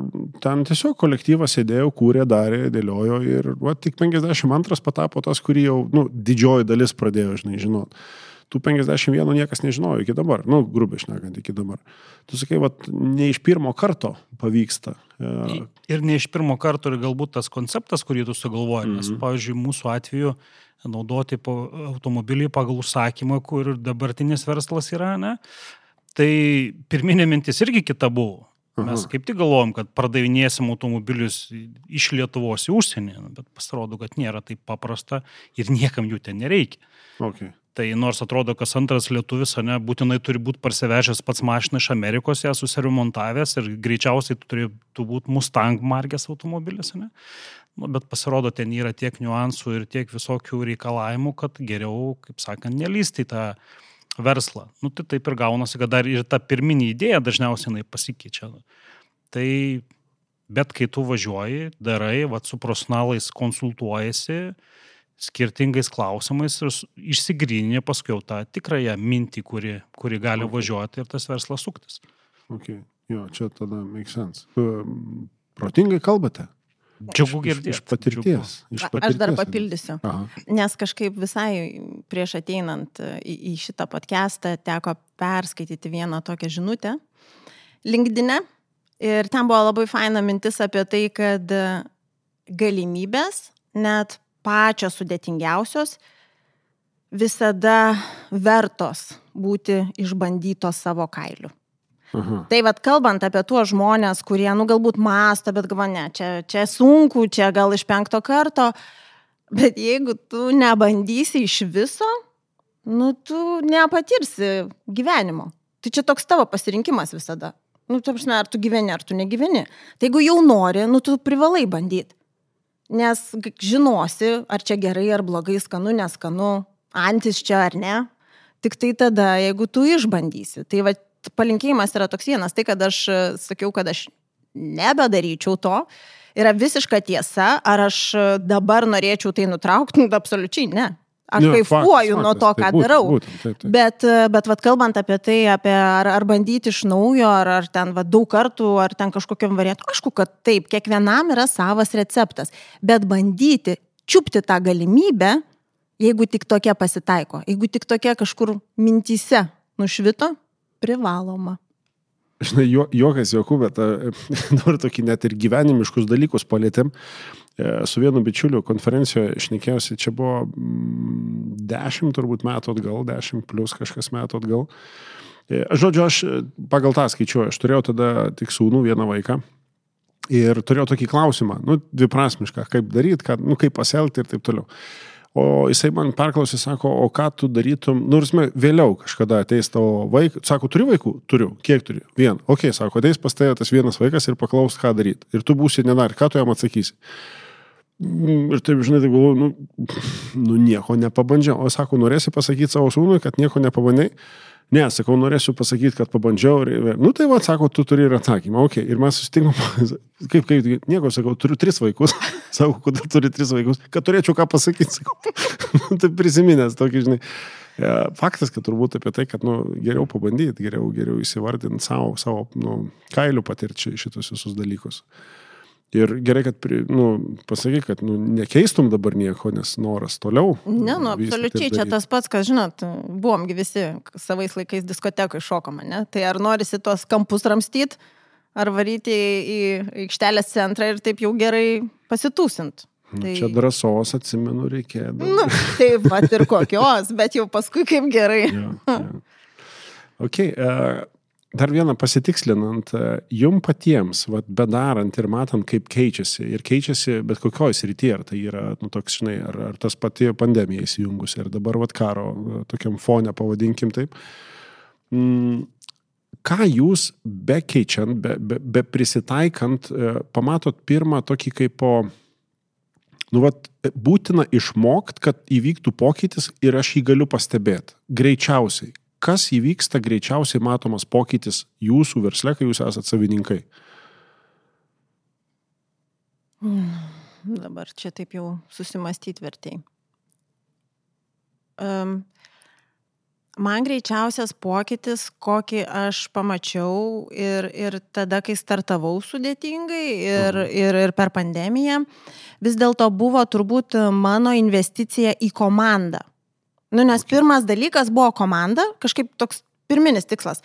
ten tiesiog kolektyvas sėdėjo, kūrė, darė, dėliojo ir va, tik 52 patapo tas, kurį jau nu, didžioji dalis pradėjo, žinai, žinot. Tų 51 niekas nežinojo iki dabar, nu, grubiai šnekant iki dabar. Tu sakai, va, ne iš pirmo karto pavyksta. E, Ir ne iš pirmo karto ir galbūt tas konceptas, kurį tu sugalvoji, nes, Mhm. pavyzdžiui, mūsų atveju naudoti automobilį pagal užsakymą, kur dabartinis verslas yra, ne, tai pirminė mintis irgi kita buvo. Mes kaip tik galvojom, kad pardavinėsim automobilius iš Lietuvos į užsienį, nu, bet pasirodo, kad nėra taip paprasta ir niekam jų ten nereikia. okay. Tai nors atrodo, kas antras lietuvis, ne, būtinai turi būti parsivežęs pats mašiną iš Amerikos, ją susiremontavęs ir greičiausiai tu turėtų būti Mustang markės automobilis, ne? Nu, bet pasirodo, ten yra tiek niuansų ir tiek visokių reikalavimų, kad geriau, kaip sakant, nelysti į tą verslą. Nu, tai taip ir gaunasi, kad dar ir ta pirminė idėja dažniausiai jinai pasikeičia. Tai bet kai tu važiuoji, darai, va, su profesionalais konsultuojasi, skirtingais klausimais ir išsigryninė paskui jau tą tikrąją mintį, kuri, kuri gali Okay. važiuoti ir tas verslas suktis. Okay. Jo, čia tada make sense. Um, Protingai kalbate. Džiugu Iš, girdėti. iš patirties. Iš patirties. Aš dar papildysiu. Aha. Nes kažkaip visai prieš ateinant į, į šitą podcastą teko perskaityti vieną tokią žinutę LinkedIn. Ir ten buvo labai faina mintis apie tai, kad galimybės, net pačios sudėtingiausios, visada vertos būti išbandytos savo kailiu. Aha. Tai vad kalbant apie tuos žmonės, kurie, nu, galbūt masto, bet galvo, ne, čia, čia sunku, čia gal iš penkto karto, bet jeigu tu nebandysi iš viso, nu, tu nepatirsi gyvenimo. Tai čia toks tavo pasirinkimas visada. Nu, tu prasme, ar tu gyveni, ar tu negyveni. Tai jeigu jau nori, nu, tu privalai bandyti. Nes žinosi, ar čia gerai, ar blogai, skanu, neskanu, antis čia ar ne. Tik tai tada, jeigu tu išbandysi. Tai va, palinkėjimas yra toks vienas, tai kad aš e, sakiau, kad aš nebedaryčiau to, yra visiška tiesa, ar aš e, dabar norėčiau tai nutraukti, nu, absoliučiai ne. Aš Jo, kaifuoju nuo to, ką būtent, darau. būtent, taip, taip. Bet, e, bet vat, kalbant apie tai, apie ar, ar bandyti iš naujo, ar, ar ten vat, daug kartų, ar ten kažkokiam variantui, aišku, kad taip, kiekvienam yra savas receptas. Bet bandyti čiupti tą galimybę, jeigu tik tokia pasitaiko, jeigu tik tokia kažkur mintyse nušvito, privaloma. žinai, juokas juoku, bet *laughs* dabar tokį net ir gyvenimiškus dalykus palėtėm. E, su vienu bičiuliu konferencijoje išnekėjausi, čia buvo mm, dešimt turbūt metų atgal, dešimt plus kažkas metų atgal. E, žodžiu, aš pagal tą skaičiuoju, aš turėjau tada tik sūnų vieną vaiką. Ir turėjau tokį klausimą, nu, dviprasmišką, kaip daryti, nu, kaip pasielgti ir taip toliau. O jisai man perklausė, sako, o ką tu darytum, nors nu, vėliau kažkada ateis tavo vaikas, sako, turi vaikų? Turiu. Kiek turi? Vieną. Ok, sako, ateis pas tave tas vienas vaikas ir paklaus, ką daryti. Ir tu būsi nenari, ką tu jam atsakysi. Mm, ir taip, žinai, tai galvoju, nu, nu nieko nepabandžiau. O sako, norėsi pasakyti savo sūnui, kad nieko nepabandai? Ne, sakau, norėsiu pasakyti, kad pabandžiau. Ir, nu tai va, sako, tu turi ir atsakymą. Ok, ir mes susitinkam, *laughs* kaip, kaip, nieko, sakau, turiu tris vaikus. *laughs* Sakau, kodėl turi tris vaikus, kad turėčiau ką pasakyti, sakau. *laughs* tai prisiminęs tokį, žinai. E, faktas, kad turbūt apie tai, kad nu, geriau pabandyti, geriau, geriau įsivardinti savo, savo nu, kailių patirčiai šitus visus dalykus. Ir gerai, kad nu, pasakai, kad nu, nekeistum dabar nieko, nes noras toliau. Ne, nu, absoliučiai, čia tas pats, kas žinot, buvomgi visi savais laikais diskotekai šokama, ne? Tai ar norisi tuos kampus ramstyti, ar varyti į aikštelės centrą ir taip jau gerai pasitūsint. Nu, tai... Čia drąsos, atsimenu, reikėjo. Nu, taip pat ir kokios, bet jau paskui kaip gerai. *laughs* ja, ja. Okay, uh, Dar vieną pasitikslinant, jum patiems, vat, bedarant ir matant, kaip keičiasi, ir keičiasi bet kokioje srityje, ar tai yra, nu, toks, žinai, ar, ar tas pati pandemija įsijungusi, ir dabar, vat, karo tokiam fone, pavadinkim taip. Mm, ką jūs bekeičiant, be, be, be prisitaikant, e, pamatot pirmą tokį kaip po, nu, vat, būtina išmokti, kad įvyktų pokytis ir aš jį galiu pastebėti. Greičiausiai kas įvyksta greičiausiai matomas pokytis jūsų versle, kai jūs esate savininkai? Hmm, dabar čia taip jau susimastyti vertėjai. Um, man greičiausias pokytis, kokį aš pamačiau ir, ir tada, kai startavau sudėtingai ir, mhm. ir, ir per pandemiją, vis dėlto buvo turbūt mano investicija į komandą. Nu, nes pirmas dalykas buvo komanda, kažkaip toks pirminis tikslas.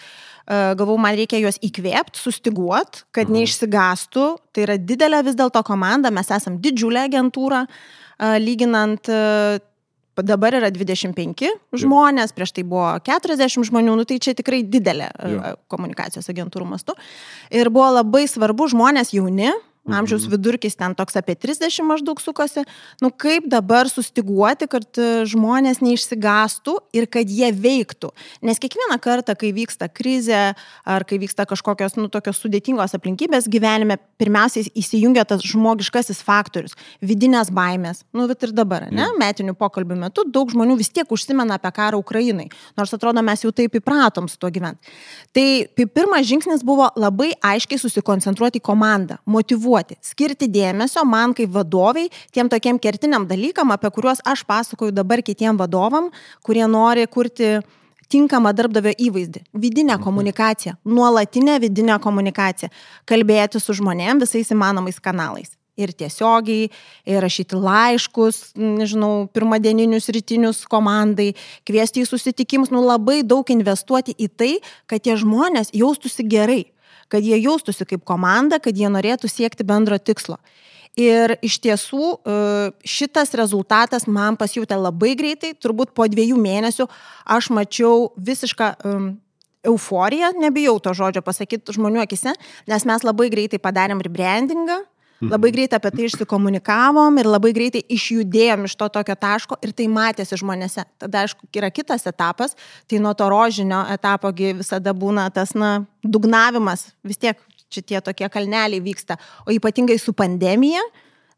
Galvau, man reikia juos įkvėpti, sustiguot, kad mhm. neišsigastų. Tai yra didelė vis dėlto komanda, mes esam didžiulė agentūra, lyginant dabar yra 25 žmonės, prieš tai buvo 40 žmonių, nu tai čia tikrai didelė ja. komunikacijos agentūrų mastu. Ir buvo labai svarbu žmonės jauni, Amžiaus mhm. vidurkis ten toks apie 30 maždaug sukosi. Nu kaip dabar sustiguoti, kad e, žmonės neišsigastų ir kad jie veiktų. Nes kiekvieną kartą, kai vyksta krizė ar kai vyksta kažkokios, nu, tokios sudėtingos aplinkybės gyvenime, pirmiausiai įsijungia tas žmogiškasis faktorius - vidinės baimės. Nu, bet ir dabar, ne? Mhm. Metinių pokalbių metu daug žmonių vis tiek užsimena apie karą Ukrainai. Nors atrodo, mes jau taip įpratom su tuo gyventi. Tai pirmas žingsnis buvo labai aiškiai susikoncentruoti į komandą, motivuoti motivuoti, skirti dėmesio man kaip vadoviai tiem tokiem kertiniam dalykam, apie kuriuos aš pasakoju dabar kitiem vadovam, kurie nori kurti tinkamą darbdavio įvaizdį, vidinę mhm. komunikaciją, nuolatinę vidinę komunikaciją, kalbėti su žmonėm visais įmanomais kanalais. Ir tiesiogiai, ir rašyti laiškus, nežinau, pirmadieninius rytinius komandai, kviesti į susitikimus, nu labai daug investuoti į tai, kad tie žmonės jaustųsi gerai kad jie jaustųsi kaip komanda, kad jie norėtų siekti bendro tikslo. Ir iš tiesų e, šitas rezultatas man pasijūtė labai greitai, turbūt po dviejų mėnesių aš mačiau visišką euforiją, nebijau to žodžio pasakyti žmonių akise, nes mes labai greitai padarėm rebrandingą. Labai greitai apie tai išsikomunikavom ir labai greitai išjudėjom iš to tokio taško ir tai matėsi žmonėse. Tada, aišku, yra kitas etapas, tai nuo to rožinio etapo visada būna tas, na, dugnavimas, vis tiek šitie tokie kalneliai vyksta, o ypatingai su pandemija,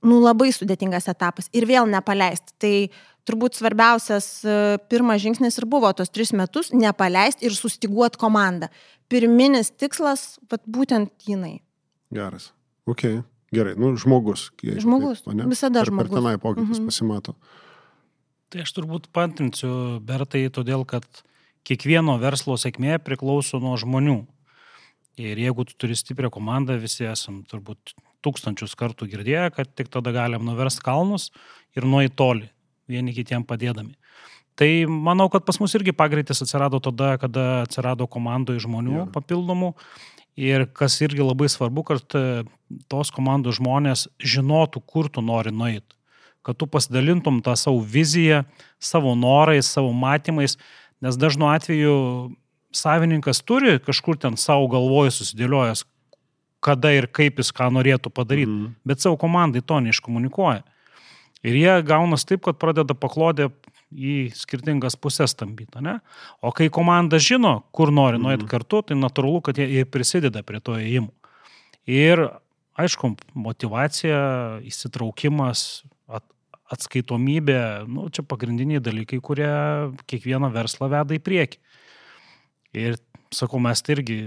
nu, labai sudėtingas etapas ir vėl nepaleisti. Tai turbūt svarbiausias e, pirmas žingsnis ir buvo tos tris metus - nepaleisti ir sustiguoti komandą. Pirminis tikslas, vat, būtent jinai. Geras. Okay. Gerai, nu, žmogus. Žmogus. Taip, visada per, žmogus. Per tenai pokytis mhm. pasimato. Tai aš turbūt pantrinsiu Bertai, todėl kad kiekvieno verslo sėkmė priklauso nuo žmonių. Ir jeigu tu turi stiprią komandą, visi esam turbūt tūkstančius kartų girdėję, kad tik tada galim nuversti kalnus ir nuo į toli, vieni kitiem padėdami. Tai manau, kad pas mus irgi pagreitis atsirado tada, kada atsirado komandoje žmonių ja. papildomų Ir kas irgi labai svarbu, kad e, tos komandos žmonės žinotų, kur tu nori nueiti. Kad tu pasidalintum tą savo viziją, savo norais, savo matymais, nes dažnu atveju savininkas turi kažkur ten savo galvoje susidėliojęs, kada ir kaip jis ką norėtų padaryti, mm. bet savo komandai to neiškomunikuoja. Ir jie gaunas taip, kad pradeda paklodę į skirtingas pusės tampyti, ne? O kai komanda žino, kur nori nuėti mm. kartu, tai natūralu, kad jie, jie prisideda prie to įėjimų. Ir, aišku, motivacija, įsitraukimas, at, atskaitomybė, nu, čia pagrindiniai dalykai, kurie kiekvieną verslą veda į priekį. Ir, sakau, mes tai irgi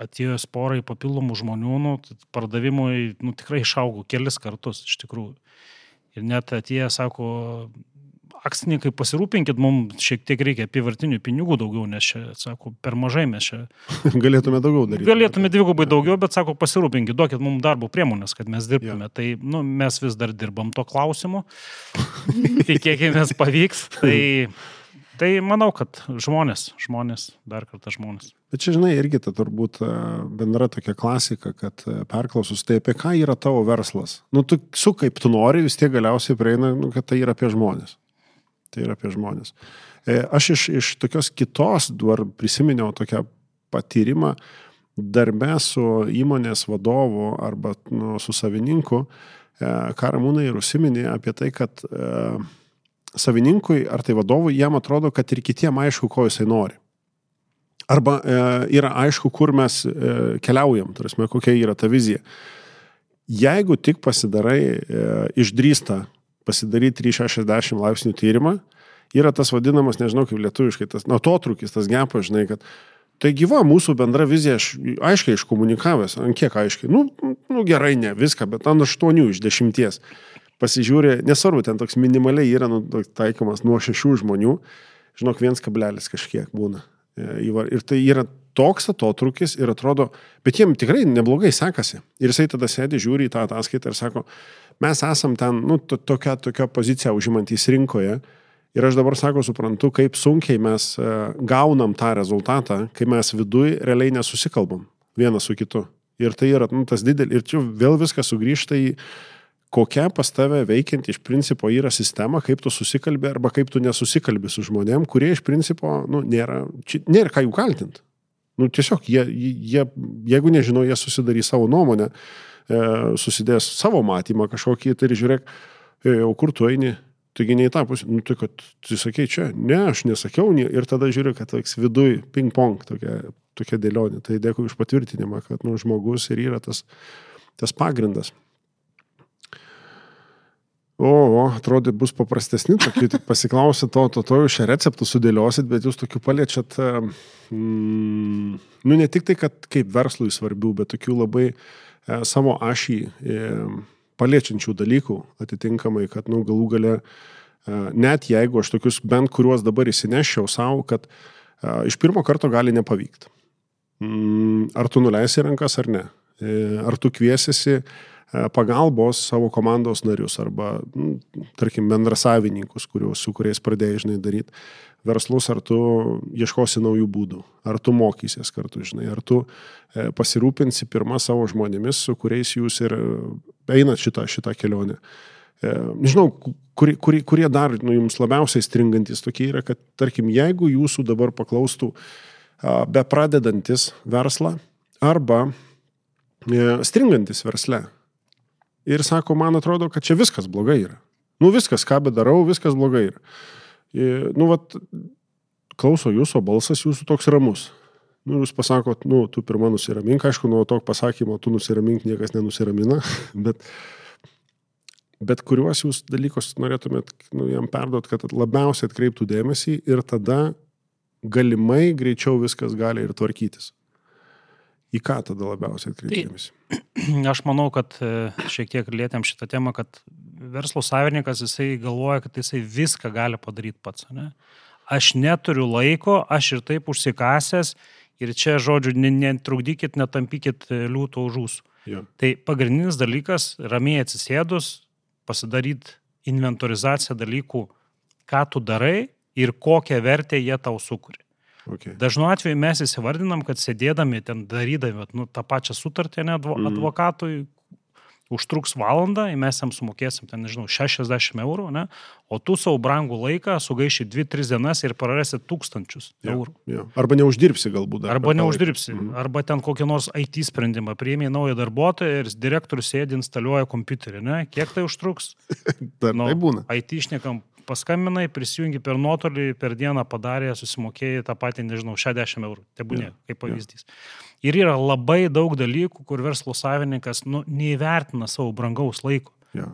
atėjus porai papildomų žmonių, nu, pardavimui nu, tikrai išaugo kelis kartus, iš tikrųjų. Ir net atėję sako, akcininkai pasirūpinkit, mums šiek tiek reikia apivartinių pinigų daugiau, nes čia, sako, per mažai mes čia. *laughs* Galėtume daugiau daryti. Galėtume dvigubai daugiau, bet sako, pasirūpinkit, duokit mums darbo priemonės, kad mes dirbtume. Ja. Tai nu, mes vis dar dirbam to klausimu. *laughs* Tikėkime, pavyks. Tai, tai manau, kad žmonės, žmonės, dar kartą žmonės. Bet čia, žinai, irgi ta turbūt e, bendra tokia klasika, kad e, perklausus, tai apie ką yra tavo verslas. Nu, tu su kaip tu nori, vis tiek galiausiai prieina, nu, kad tai yra apie žmonės. Tai yra apie žmonės. E, aš iš, iš tokios kitos, dar prisiminiau tokią patyrimą darbę su įmonės vadovu arba nu, su savininku, e, ką Ramūnai ir užsiminė apie tai, kad e, savininkui ar tai vadovui jam atrodo, kad ir kitiem aišku, ko jisai nori. Arba e, yra aišku, kur mes e, keliaujam, tarsi, kokia yra ta vizija. Jeigu tik pasidarai e, išdrįsta pasidaryti 360 laipsnių tyrimą, yra tas vadinamas, nežinau kaip lietuviškai, tas atotrukis, tas gepas, žinai, kad tai gyva mūsų bendra vizija, aš aiškiai iškomunikavęs, ant kiek aiškiai, nu, nu gerai, ne viską, bet ant 8 iš 10. Pasižiūrė, nesvarbu, ten toks minimaliai yra nu, taikomas nuo 6 žmonių, žinok, viens kablelis kažkiek būna. E, ir tai yra toks atotrukis ir atrodo, bet jiem tikrai neblogai sekasi. Ir jisai tada sėdi, žiūri į tą ataskaitą ir sako, mes esam ten, nu, to, tokia, tokia pozicija užimantys rinkoje. Ir aš dabar sako, suprantu, kaip sunkiai mes e, gaunam tą rezultatą, kai mes viduj realiai nesusikalbam vienas su kitu. Ir tai yra nu, tas didelis, ir čia vėl viskas sugrįžta į kokia pas tave veikianti iš principo yra sistema, kaip tu susikalbė arba kaip tu nesusikalbė su žmonėm, kurie iš principo nu, nėra, čia, nėra ką jų kaltinti. Nu, tiesiog jie, jie, jeigu nežino, jie susidarys savo nuomonę, e, susidės savo matymą kažkokį tai ir žiūrėk, e, o kur tu eini, taigi ne į tą pusę, nu tai kad tu sakei čia, ne, aš nesakiau, ne, ir tada žiūrėk, kad toks viduj ping-pong tokia, tokia dėlionė. Tai dėkui už patvirtinimą, kad nu, žmogus ir yra tas, tas pagrindas. O, o, atrodė, bus paprastesni, tokie tik pasiklausė to, to, to, jūs šią receptų sudėliosit, bet jūs tokių paliečiat, e, mm, nu ne tik tai, kad kaip verslui svarbių, bet tokių labai e, savo ašį e, paliečiančių dalykų atitinkamai, kad, nu, galų gale, e, net jeigu aš tokius bent kuriuos dabar įsinešiau savo, kad e, iš pirmo karto gali nepavykti. Mm, ar tu nuleisi rankas ar ne? E, ar tu kviesiesi pagalbos savo komandos narius arba, nu, tarkim, bendrasavininkus, kuriuos, su kuriais pradėjai, žinai, daryti verslus, ar tu ieškosi naujų būdų, ar tu mokysies kartu, žinai, ar tu e, pasirūpinsi pirmą savo žmonėmis, su kuriais jūs ir einat šitą, šitą kelionę. E, nežinau, kurie, kurie, kurie dar nu, jums labiausiai stringantis tokie yra, kad, tarkim, jeigu jūsų dabar paklaustų be pradedantis verslą arba stringantis versle, ir sako, man atrodo, kad čia viskas blogai yra. Nu viskas, ką bedarau, viskas blogai yra. Ir, nu, vat, klauso jūsų balsas, jūsų toks ramus. Nu, jūs pasakot, nu, tu pirmą nusiramink, aišku, nuo to pasakymo, tu nusiramink, niekas nenusiramina, *laughs* bet, bet kuriuos jūs dalykus norėtumėt nu, jam perduot, kad labiausiai atkreiptų dėmesį ir tada galimai greičiau viskas gali ir tvarkytis. Į ką tada labiausiai atkreipdėmėsi? Tai, *clears throat* aš manau, kad e, šiek tiek lietėm šitą temą, kad verslo savininkas jisai galvoja, kad jisai viską gali padaryti pats. Ne? Aš neturiu laiko, aš ir taip užsikasęs ir čia, žodžiu, netrukdykit, netampykit e, liūto už jūsų. Ja. Tai pagrindinis dalykas - ramiai atsisėdus, pasidaryti inventorizaciją dalykų, ką tu darai ir kokią vertę jie tau sukuria. Okay. Dažnu atveju mes įsivardinam, kad sėdėdami ten darydami nu, tą pačią sutartį ne, advo, mm. advokatui, užtruks valandą, mes jam sumokėsim, ten, nežinau, 60 eurų, ne? O tu savo brangų laiką sugaiši 2-3 dienas ir prarasi tūkstančius ja, eurų. Ja. Arba neuždirbsi galbūt. Arba neuždirbsi. Mhm. Arba ten kokį nors IT sprendimą priėmė naują darbuotoją ir direktorius sėdi instaliuoja kompiuterį. Ne? Kiek tai užtruks? *laughs* Dar nu, tai būna. IT išnekam paskambinai, prisijungi per nuotolį, per dieną padarė, susimokėjai tą patį, nežinau, 60 eurų. Tai būnė, ja, kaip pavyzdys. Ja. Ir yra labai daug dalykų, kur verslo savininkas nu, neįvertina savo brangaus laiko. Ja.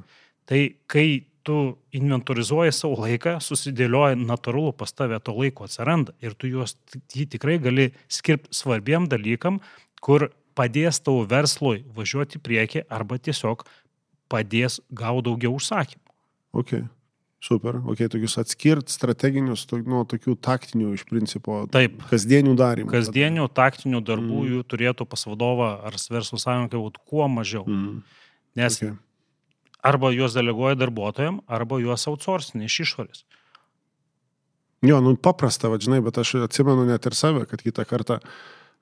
Tai kai tu inventorizuoji savo laiką, susidėlioji natūralu pas tavę to laiko atsiranda ir tu juos jį tikrai gali skirti svarbiem dalykam, kur padės tavo verslui važiuoti į priekį arba tiesiog padės gauti daugiau užsakymų. Okay. Super, ok, tokius atskirt strateginius nuo tokių taktinių iš principo. Taip. Kasdienių darimų. Kasdienių taktinių darbų mm. jų turėtų pas vadovą ar verslo sąjungai būti kuo mažiau. Mm. Nes okay. Arba juos deleguoja darbuotojams, arba juos outsourcini iš išorės. Jo, nu paprasta, vadžinai, bet aš atsimenu net ir save, kad kitą kartą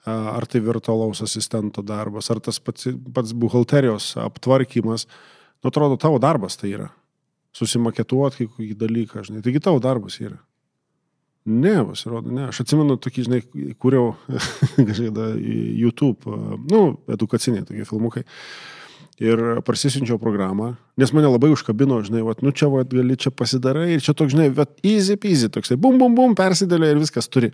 ar tai virtualaus asistento darbas, ar tas pats, pats buhalterijos aptvarkymas, nu atrodo, tavo darbas tai yra susimaketuoti kokį dalyką, žinai. Taigi tavo darbas yra. Ne, pasirodo, ne. Aš atsimenu tokį, žinai, kūriau *laughs* kažkada YouTube, nu, edukaciniai tokie filmukai. Ir prasisinčiau programą, nes mane labai užkabino, žinai, vat, nu čia vat, gali čia pasidarai ir čia toks, žinai, vat, easy peasy, toksai, bum, bum, bum, persidėlė ir viskas turi.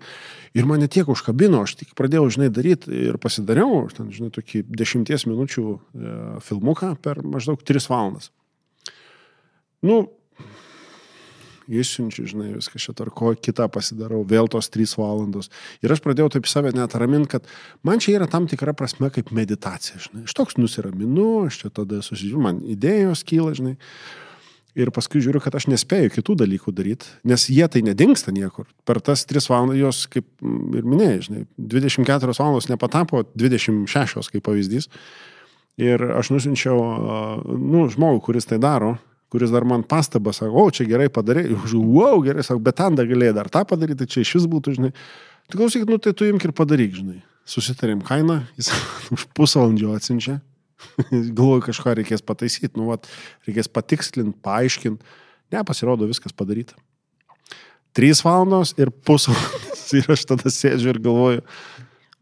Ir mane tiek užkabino, aš tik pradėjau, žinai, daryti ir pasidariau, aš ten, žinai, tokį dešimties minučių e, filmuką per maždaug tris valandas nu, išsiunčiu, žinai, viską šitą ar ko kitą pasidarau, vėl tos trys valandos. Ir aš pradėjau taip save net raminti, kad man čia yra tam tikra prasme kaip meditacija, žinai. Aš toks nusiraminu, aš čia tada susižiūriu, man idėjos kyla, žinai. Ir paskui žiūriu, kad aš nespėju kitų dalykų daryti, nes jie tai nedingsta niekur. Per tas 3 valandas jos, kaip ir minėjai, žinai, 24 valandos nepatapo 26 kaip pavyzdys. Ir aš nusinčiau, nu, žmogų, kuris tai daro, kuris dar man pastabą sako, o čia gerai padarai, *laughs* wow, gerai, sako, bet ten dar galėjai dar tą padaryti, tai čia iš vis būtų, žinai. Tu klausyk, nu tai tu imk ir padaryk, žinai. Susitarėm kainą, jis *laughs* už pusvalandžio atsinčia. *laughs* Galvoju, kažką reikės pataisyti, nu, vat, reikės patikslinti, paaiškinti. Ne, pasirodo, viskas padaryta. Trys valandos ir pusvalandis. Ir aš tada sėdžiu ir galvoju,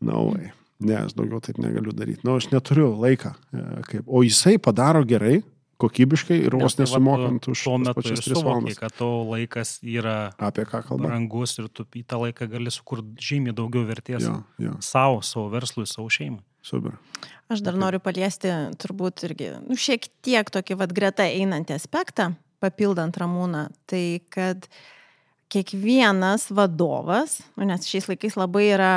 na, no. Ne, aš daugiau taip negaliu daryti. Na, nu, aš neturiu laiką. E, kaip. O jisai padaro gerai, kokybiškai ir vos tai nesumokant už tuo metu ir suvokiai, kad to laikas yra apie ką kalbame. Brangus ir tu į tą laiką gali sukurti žymiai daugiau vertės jo, jo. savo, savo verslui, savo šeimai. Super. Aš dar noriu paliesti turbūt irgi nu, šiek tiek tokį vad greta einantį aspektą, papildant ramūną, tai kad kiekvienas vadovas, nu, nes šiais laikais labai yra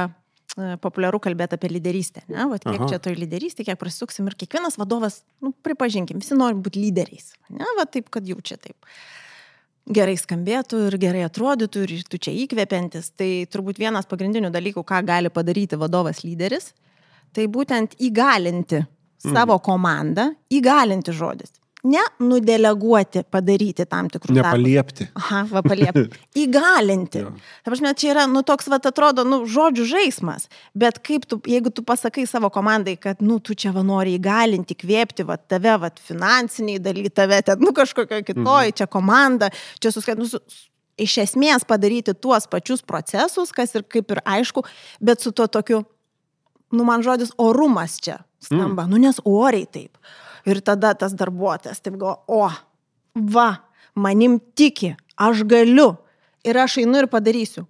populiaru kalbėti apie lyderystę. Ne? Vat kiek Aha. čia toj lyderystė, kiek prasuksim ir kiekvienas vadovas, nu, pripažinkim, visi nori būti lyderiais. Ne, va taip, kad jau čia taip gerai skambėtų ir gerai atrodytų ir tu čia įkvepiantis. Tai turbūt vienas pagrindinių dalykų, ką gali padaryti vadovas lyderis, tai būtent įgalinti savo mhm. komandą, įgalinti žodis ne nudeleguoti, padaryti tam tikrus dalykus. Nepaliepti. Darbus. Aha, va, paliepti. *laughs* Įgalinti. Ta prasme, čia yra, nu, toks, va, atrodo, nu, žodžių žaidimas. Bet kaip tu, jeigu tu pasakai savo komandai, kad, nu, tu čia va nori įgalinti, kvėpti, va, tave, va, finansiniai dalykai, tave, ten, nu, kažkokio kitoji, mhm. čia komanda, čia suskat, nu, su, iš esmės padaryti tuos pačius procesus, kas ir kaip ir aišku, bet su tuo tokiu, nu, man žodis orumas čia skamba, mm. nu, nes oriai taip Ir tada tas darbuotojas taip galvo, o, va, manim tiki, aš galiu ir aš einu ir padarysiu.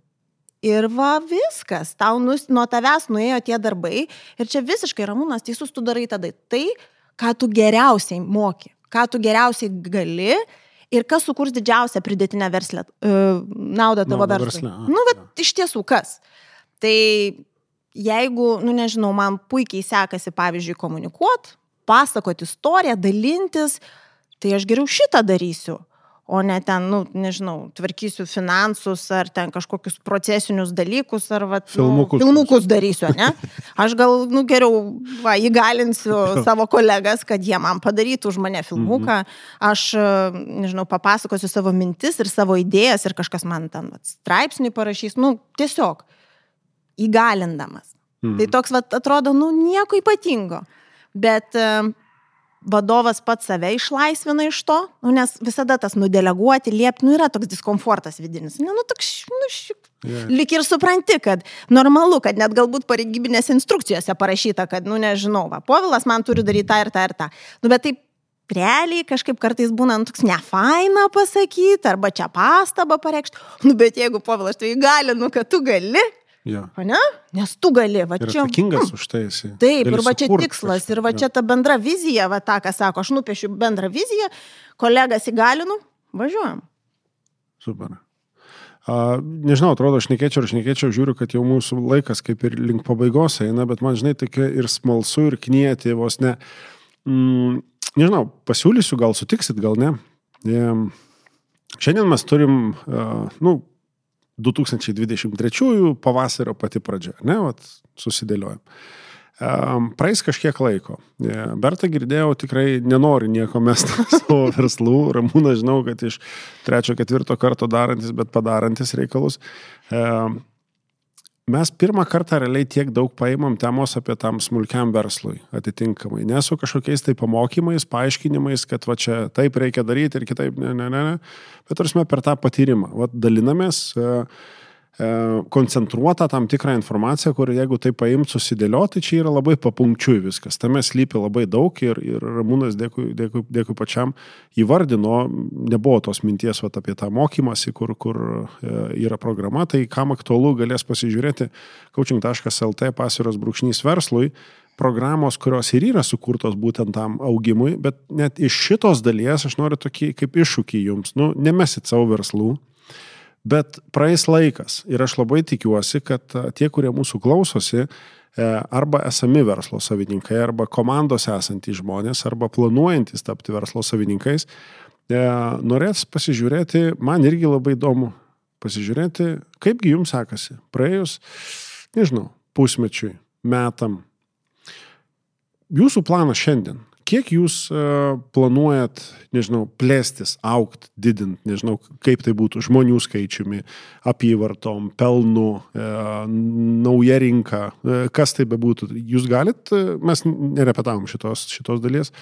Ir va viskas, tau nus, nuo tavęs nuėjo tie darbai ir čia visiškai ramūnas teisus, tu darai tada tai, ką tu geriausiai moki, ką tu geriausiai gali ir kas sukurs didžiausią pridėtinę verslę, uh, naudą tavo Nauda verslui. Nu, bet ja. iš tiesų kas? Tai jeigu, nu nežinau, man puikiai sekasi, pavyzdžiui, komunikuoti, pasakoti istoriją, dalintis, tai aš geriau šitą darysiu. O ne ten, nu, nežinau, tvarkysiu finansus ar ten kažkokius procesinius dalykus ar va, filmukus, nu, filmukus darysiu, ne? *laughs* Aš gal, nu, geriau, va, įgalinsiu *laughs* savo kolegas, kad jie man padarytų už mane filmuką. Aš, nežinau, papasakosiu savo mintis ir savo idėjas ir kažkas man ten va, straipsnį parašys. Nu, tiesiog įgalindamas. Mm. Tai toks, vat, atrodo, nu, nieko ypatingo. Bet uh, vadovas pats save išlaisvina iš to, nu, nes visada tas nudeleguoti, liepti, nu, yra toks diskomfortas vidinis. Ne, nu, toks, nu, šik. Yeah. Lik ir supranti, kad normalu, kad net galbūt pareigybinėse instrukcijose parašyta, kad, nu, nežinau, va, povilas man turi daryti tą ir tą ir tą. Nu, bet taip realiai kažkaip kartais būna nu, toks nefaina pasakyti, arba čia pastabą pareikšti. Nu, bet jeigu povilas tai gali, nu, kad tu gali, Ja. O ne? Nes tu gali, va Ir čia. atsakingas už tai esi. Taip, ir va čia tikslas, kažką, ir va čia ta bendra vizija, va tą, ką sako, aš nupiešiu bendrą viziją, kolegas įgalinu, važiuojam. Super. A, nežinau, atrodo, aš nekėčiau ir aš nekėčiau, žiūriu, kad jau mūsų laikas kaip ir link pabaigos eina, bet man, žinai, tokia ir smalsu, ir knieti, vos ne. Mm, nežinau, pasiūlysiu, gal sutiksit, gal ne. Em, Šiandien mes turim, a, nu, 2023 pavasario pati pradžia, ne, vat, susidėliojom. Praeis kažkiek laiko. E, Berta girdėjau, tikrai nenori nieko mesti *laughs* savo verslų. Ramūna žinau, kad iš trečio, ketvirto karto darantis, bet padarantis reikalus. Mes pirmą kartą realiai tiek daug paimam temos apie tam smulkiam verslui atitinkamai. Ne su kažkokiais tai pamokymais, paaiškinimais, kad va čia taip reikia daryti ir kitaip, ne, ne, ne, ne. Bet turime per tą patyrimą. Vat dalinamės. Uh, koncentruotą tam tikrą informaciją, kur jeigu tai paimt susidėlioti, čia yra labai papunkčiui viskas. Tame slypi labai daug ir, ir Ramūnas, dėkui, dėkui, dėkui pačiam, įvardino, nebuvo tos minties vat, apie tą mokymąsi, kur, kur e, yra programa, tai kam aktualu galės pasižiūrėti coaching.lt pasiros brūkšnys verslui. Programos, kurios ir yra sukurtos būtent tam augimui, bet net iš šitos dalies aš noriu tokį kaip iššūkį jums, nu, nemesit savo verslų, Bet praeis laikas ir aš labai tikiuosi, kad a, tie, kurie mūsų klausosi, e, arba esami verslo savininkai, arba komandose esantys žmonės, arba planuojantys tapti verslo savininkais, e, norės pasižiūrėti, man irgi labai įdomu pasižiūrėti, kaipgi jums sekasi praėjus, nežinau, pusmečiui, metam. Jūsų planas šiandien, kiek jūs e, planuojat, nežinau, plėstis, aukti, didinti, nežinau, kaip tai būtų žmonių skaičiumi, apyvartom, pelnu, e, nauja rinka, e, kas tai bebūtų. Jūs galit, mes nerepetavom šitos, šitos dalies,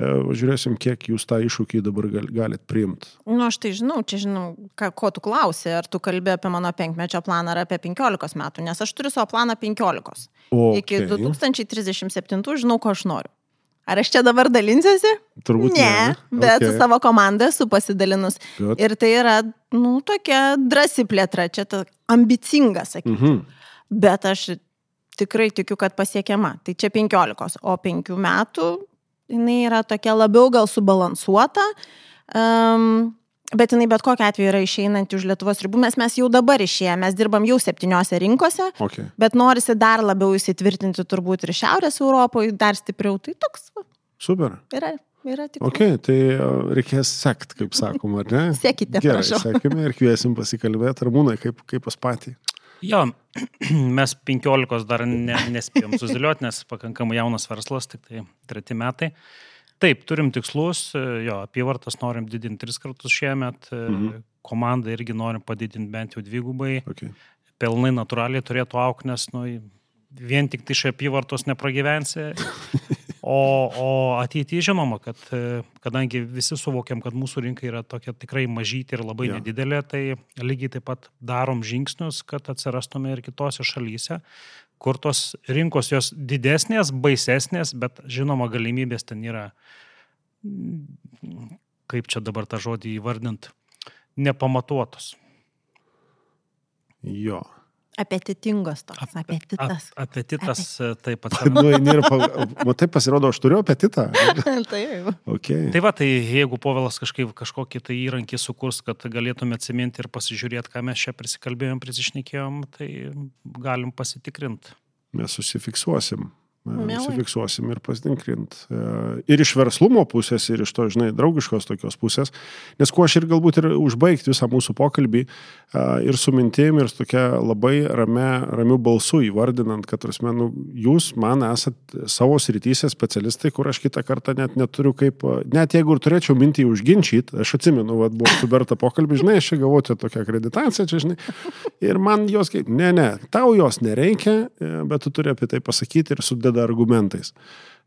žiūrėsim, kiek jūs tą iššūkį dabar gal, galit priimti. Nu, aš tai žinau, čia žinau, ką, ko tu klausi, ar tu kalbė apie mano penkmečio planą ar apie 15 metų, nes aš turiu savo planą 15. Okay. Iki 2037 žinau, ko aš noriu. Ar aš čia dabar dalinsiuosi? Turbūt ne. ne. Bet Okay. su savo komanda esu pasidalinus. Good. Ir tai yra, nu, tokia drasi plėtra, čia ta ambicinga, sakyčiau. Mhm. Bet aš tikrai tikiu, kad pasiekiama. Tai čia 15, o 5 metų jinai yra tokia labiau gal subalansuota. Um, Bet jinai bet kokia atveju yra išeinanti už Lietuvos ribų, mes mes jau dabar išėję, mes dirbam jau septyniose rinkose, Okay. bet norisi dar labiau įsitvirtinti turbūt ir Šiaurės Europoje, dar stipriau. Tai toks Super. yra, yra tik. Ok, tai e, reikės sekt, kaip sakoma, ar ne? *laughs* Sekite, Gerai, prašau. *laughs* sekime ir kviesim pasikalbėti. Ramūnai, kaip, kaip pas patį? Jo, *clears throat* mes 15 dar ne, nespėjom susidėlioti, nes pakankamai jaunas verslas, tik tai treti metai. Taip, turim tikslus, jo, apyvartas norim didinti tris kartus šiemet, mhm. komandą irgi norim padidinti bent jau dvigubai, Okay. pelnai natūraliai turėtų aukti, nes nu, vien tik tai iš apyvartos nepragyvensi. *laughs* O, o ateityje žinoma, kad e, kadangi visi suvokiam, kad mūsų rinka yra tokia tikrai mažyti ir labai ja. nedidelė, tai lygiai taip pat darom žingsnius, kad atsirastume ir kitose šalyse, kur tos rinkos jos didesnės, baisesnės, bet žinoma galimybės ten yra, kaip čia dabar tą žodį įvardint, nepamatuotos. Jo. Apetitingos toks, apetitas. Ap- Apetitas e, taip pat. Nu, ir, pa- matai, pasirodo, aš turiu apetitą. *laughs* Taip. Okay. Tai va, tai jeigu povilas kažkaip kažkokį tai įrankį sukurs, kad galėtume atsiminti ir pasižiūrėti, ką mes čia prisikalbėjom, prisišnekėjom, tai galim pasitikrinti. Mes susifiksuosim. Užsifiksuosim ir pasitinkrint. E, ir iš verslumo pusės, ir iš to, žinai, draugiškos tokios pusės. Nes kuo aš ir galbūt ir užbaigti visą mūsų pokalbį e, ir su mintim, ir su tokia labai rame, ramiu balsu įvardinant, kad, prasme, nu, jūs man esat savo srityse specialistai, kur aš kitą kartą net neturiu kaip, net jeigu ir turėčiau mintį užginčyti, aš atsimenu, vad buvo su Berta pokalbį, žinai, aš čia gavau čia tokią akreditaciją, čia, žinai, ir man jos, ne, ne, tau jos nereikia, e, bet tu turi apie tai pasakyti ir sudėti prisideda argumentais.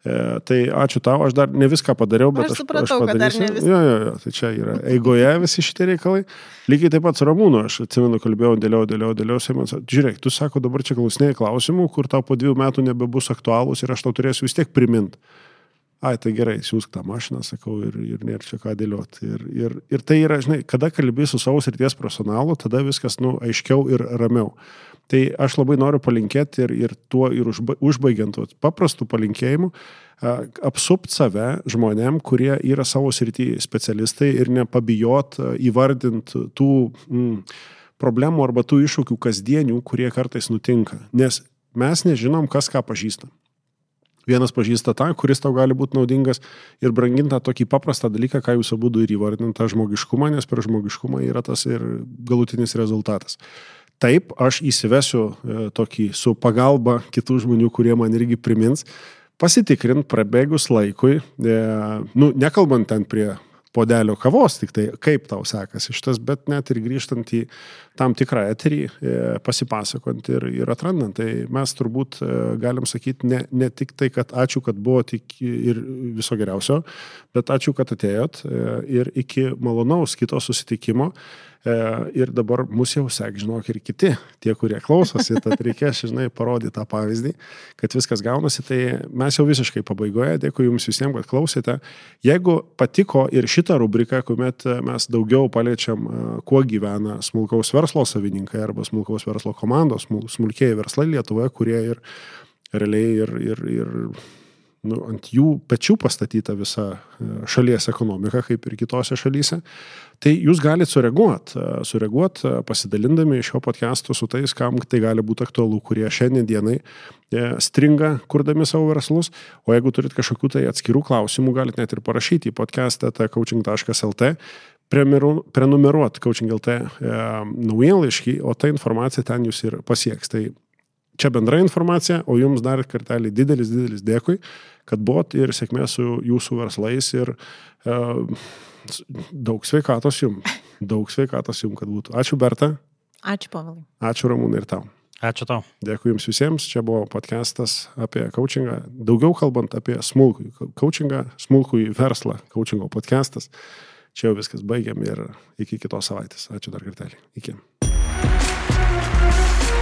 E, tai ačiū tau, aš dar ne viską padariau, bet aš, aš, supratau, aš padarysiu. Jo, jo, jo, tai čia yra eigoje visi šitie reikalai. Lygiai taip pat su Ramūnu, aš atsimenu, kalbėjau, dėliau, dėliau, dėliau, sako, žiūrėk, tu sako, dabar čia klausinėjai klausimų, kur tau po dviejų metų nebebus aktualūs ir aš tau turėsiu vis tiek priminti. Ai, tai gerai, siūsk tą mašiną, sakau, ir, ir nėra čia ką dėlioti. Ir, ir, ir tai yra, žinai, kada kalbė su savo srities profesionalu, tada viskas, nu, aiškiau ir ramiau. Tai aš labai noriu palinkėti ir, ir tuo ir užbaigiant paprastų palinkėjimų, apsupt save žmonėm, kurie yra savo srity specialistai ir nepabijot įvardint tų mm, problemų arba tų iššūkių kasdienių, kurie kartais nutinka. Nes mes nežinom, kas ką pažįstam. Vienas pažįsta tą, kuris tau gali būti naudingas ir branginta tokį paprastą dalyką, ką jūs abu ir įvardinate, tą žmogiškumą, nes per žmogiškumą yra tas ir galutinis rezultatas. Taip, aš įsivesiu e, tokį su pagalba kitų žmonių, kurie man irgi primins, pasitikrint prabėgus laikui, e, nu, nekalbant ten prie podelio kavos, tik tai kaip tau sekasi šitas, bet net ir grįžtant į tam tikrą eterį, e, pasipasakant ir, ir atrandant. Tai mes turbūt galim sakyti ne, ne tik tai, kad ačiū, kad buvo tik ir viso geriausio, bet ačiū, kad atėjot ir iki malonaus kito susitikimo. E, ir dabar mus jau sek, žinok, ir kiti, tie, kurie klausosi, tad reikės, žinai, parodyti tą pavyzdį, kad viskas gaunasi. Tai mes jau visiškai pabaigoje, dėkui Jums visiems, kad klausėte. Jeigu patiko ir šitą rubriką, kuomet mes daugiau paliečiam, e, kuo gyvena smulkaus verslo savininkai arba smulkaus verslo komandos, smulkiai verslai Lietuvoje, kurie ir realiai ir, ir, ir nu, ant jų pečių pastatyta visa e, šalies ekonomika, kaip ir kitose šalyse, tai jūs galite sureaguoti, e, sureaguoti e, pasidalindami šio podcast'o su tais, kam tai gali būti aktualu, kurie šiandien dienai stringa, kurdami savo verslus, o jeigu turit kažkokių tai atskirų klausimų, galite net ir parašyti į podcast'ą coaching.lt, prenumeruoti coaching.lt e, naujienlaiškį, o ta informacija ten jūs ir pasieks. Tai čia bendra informacija, o jums dar kartelį didelis, didelis dėkui kad buvot ir sėkmės su jūsų verslais ir uh, daug sveikatos jums. Daug sveikatos jums, kad būtų. Ačiū Berta. Ačiū Pavalai. Ačiū Ramūnai ir tau. Ačiū tau. Dėkui Jums visiems. Čia buvo podcastas apie coachingą. Daugiau kalbant apie smulkų coachingą, smulkų verslą, coachingo podcastas. Čia jau viskas baigiam ir iki kitos savaitės. Ačiū dar kartelį. Iki.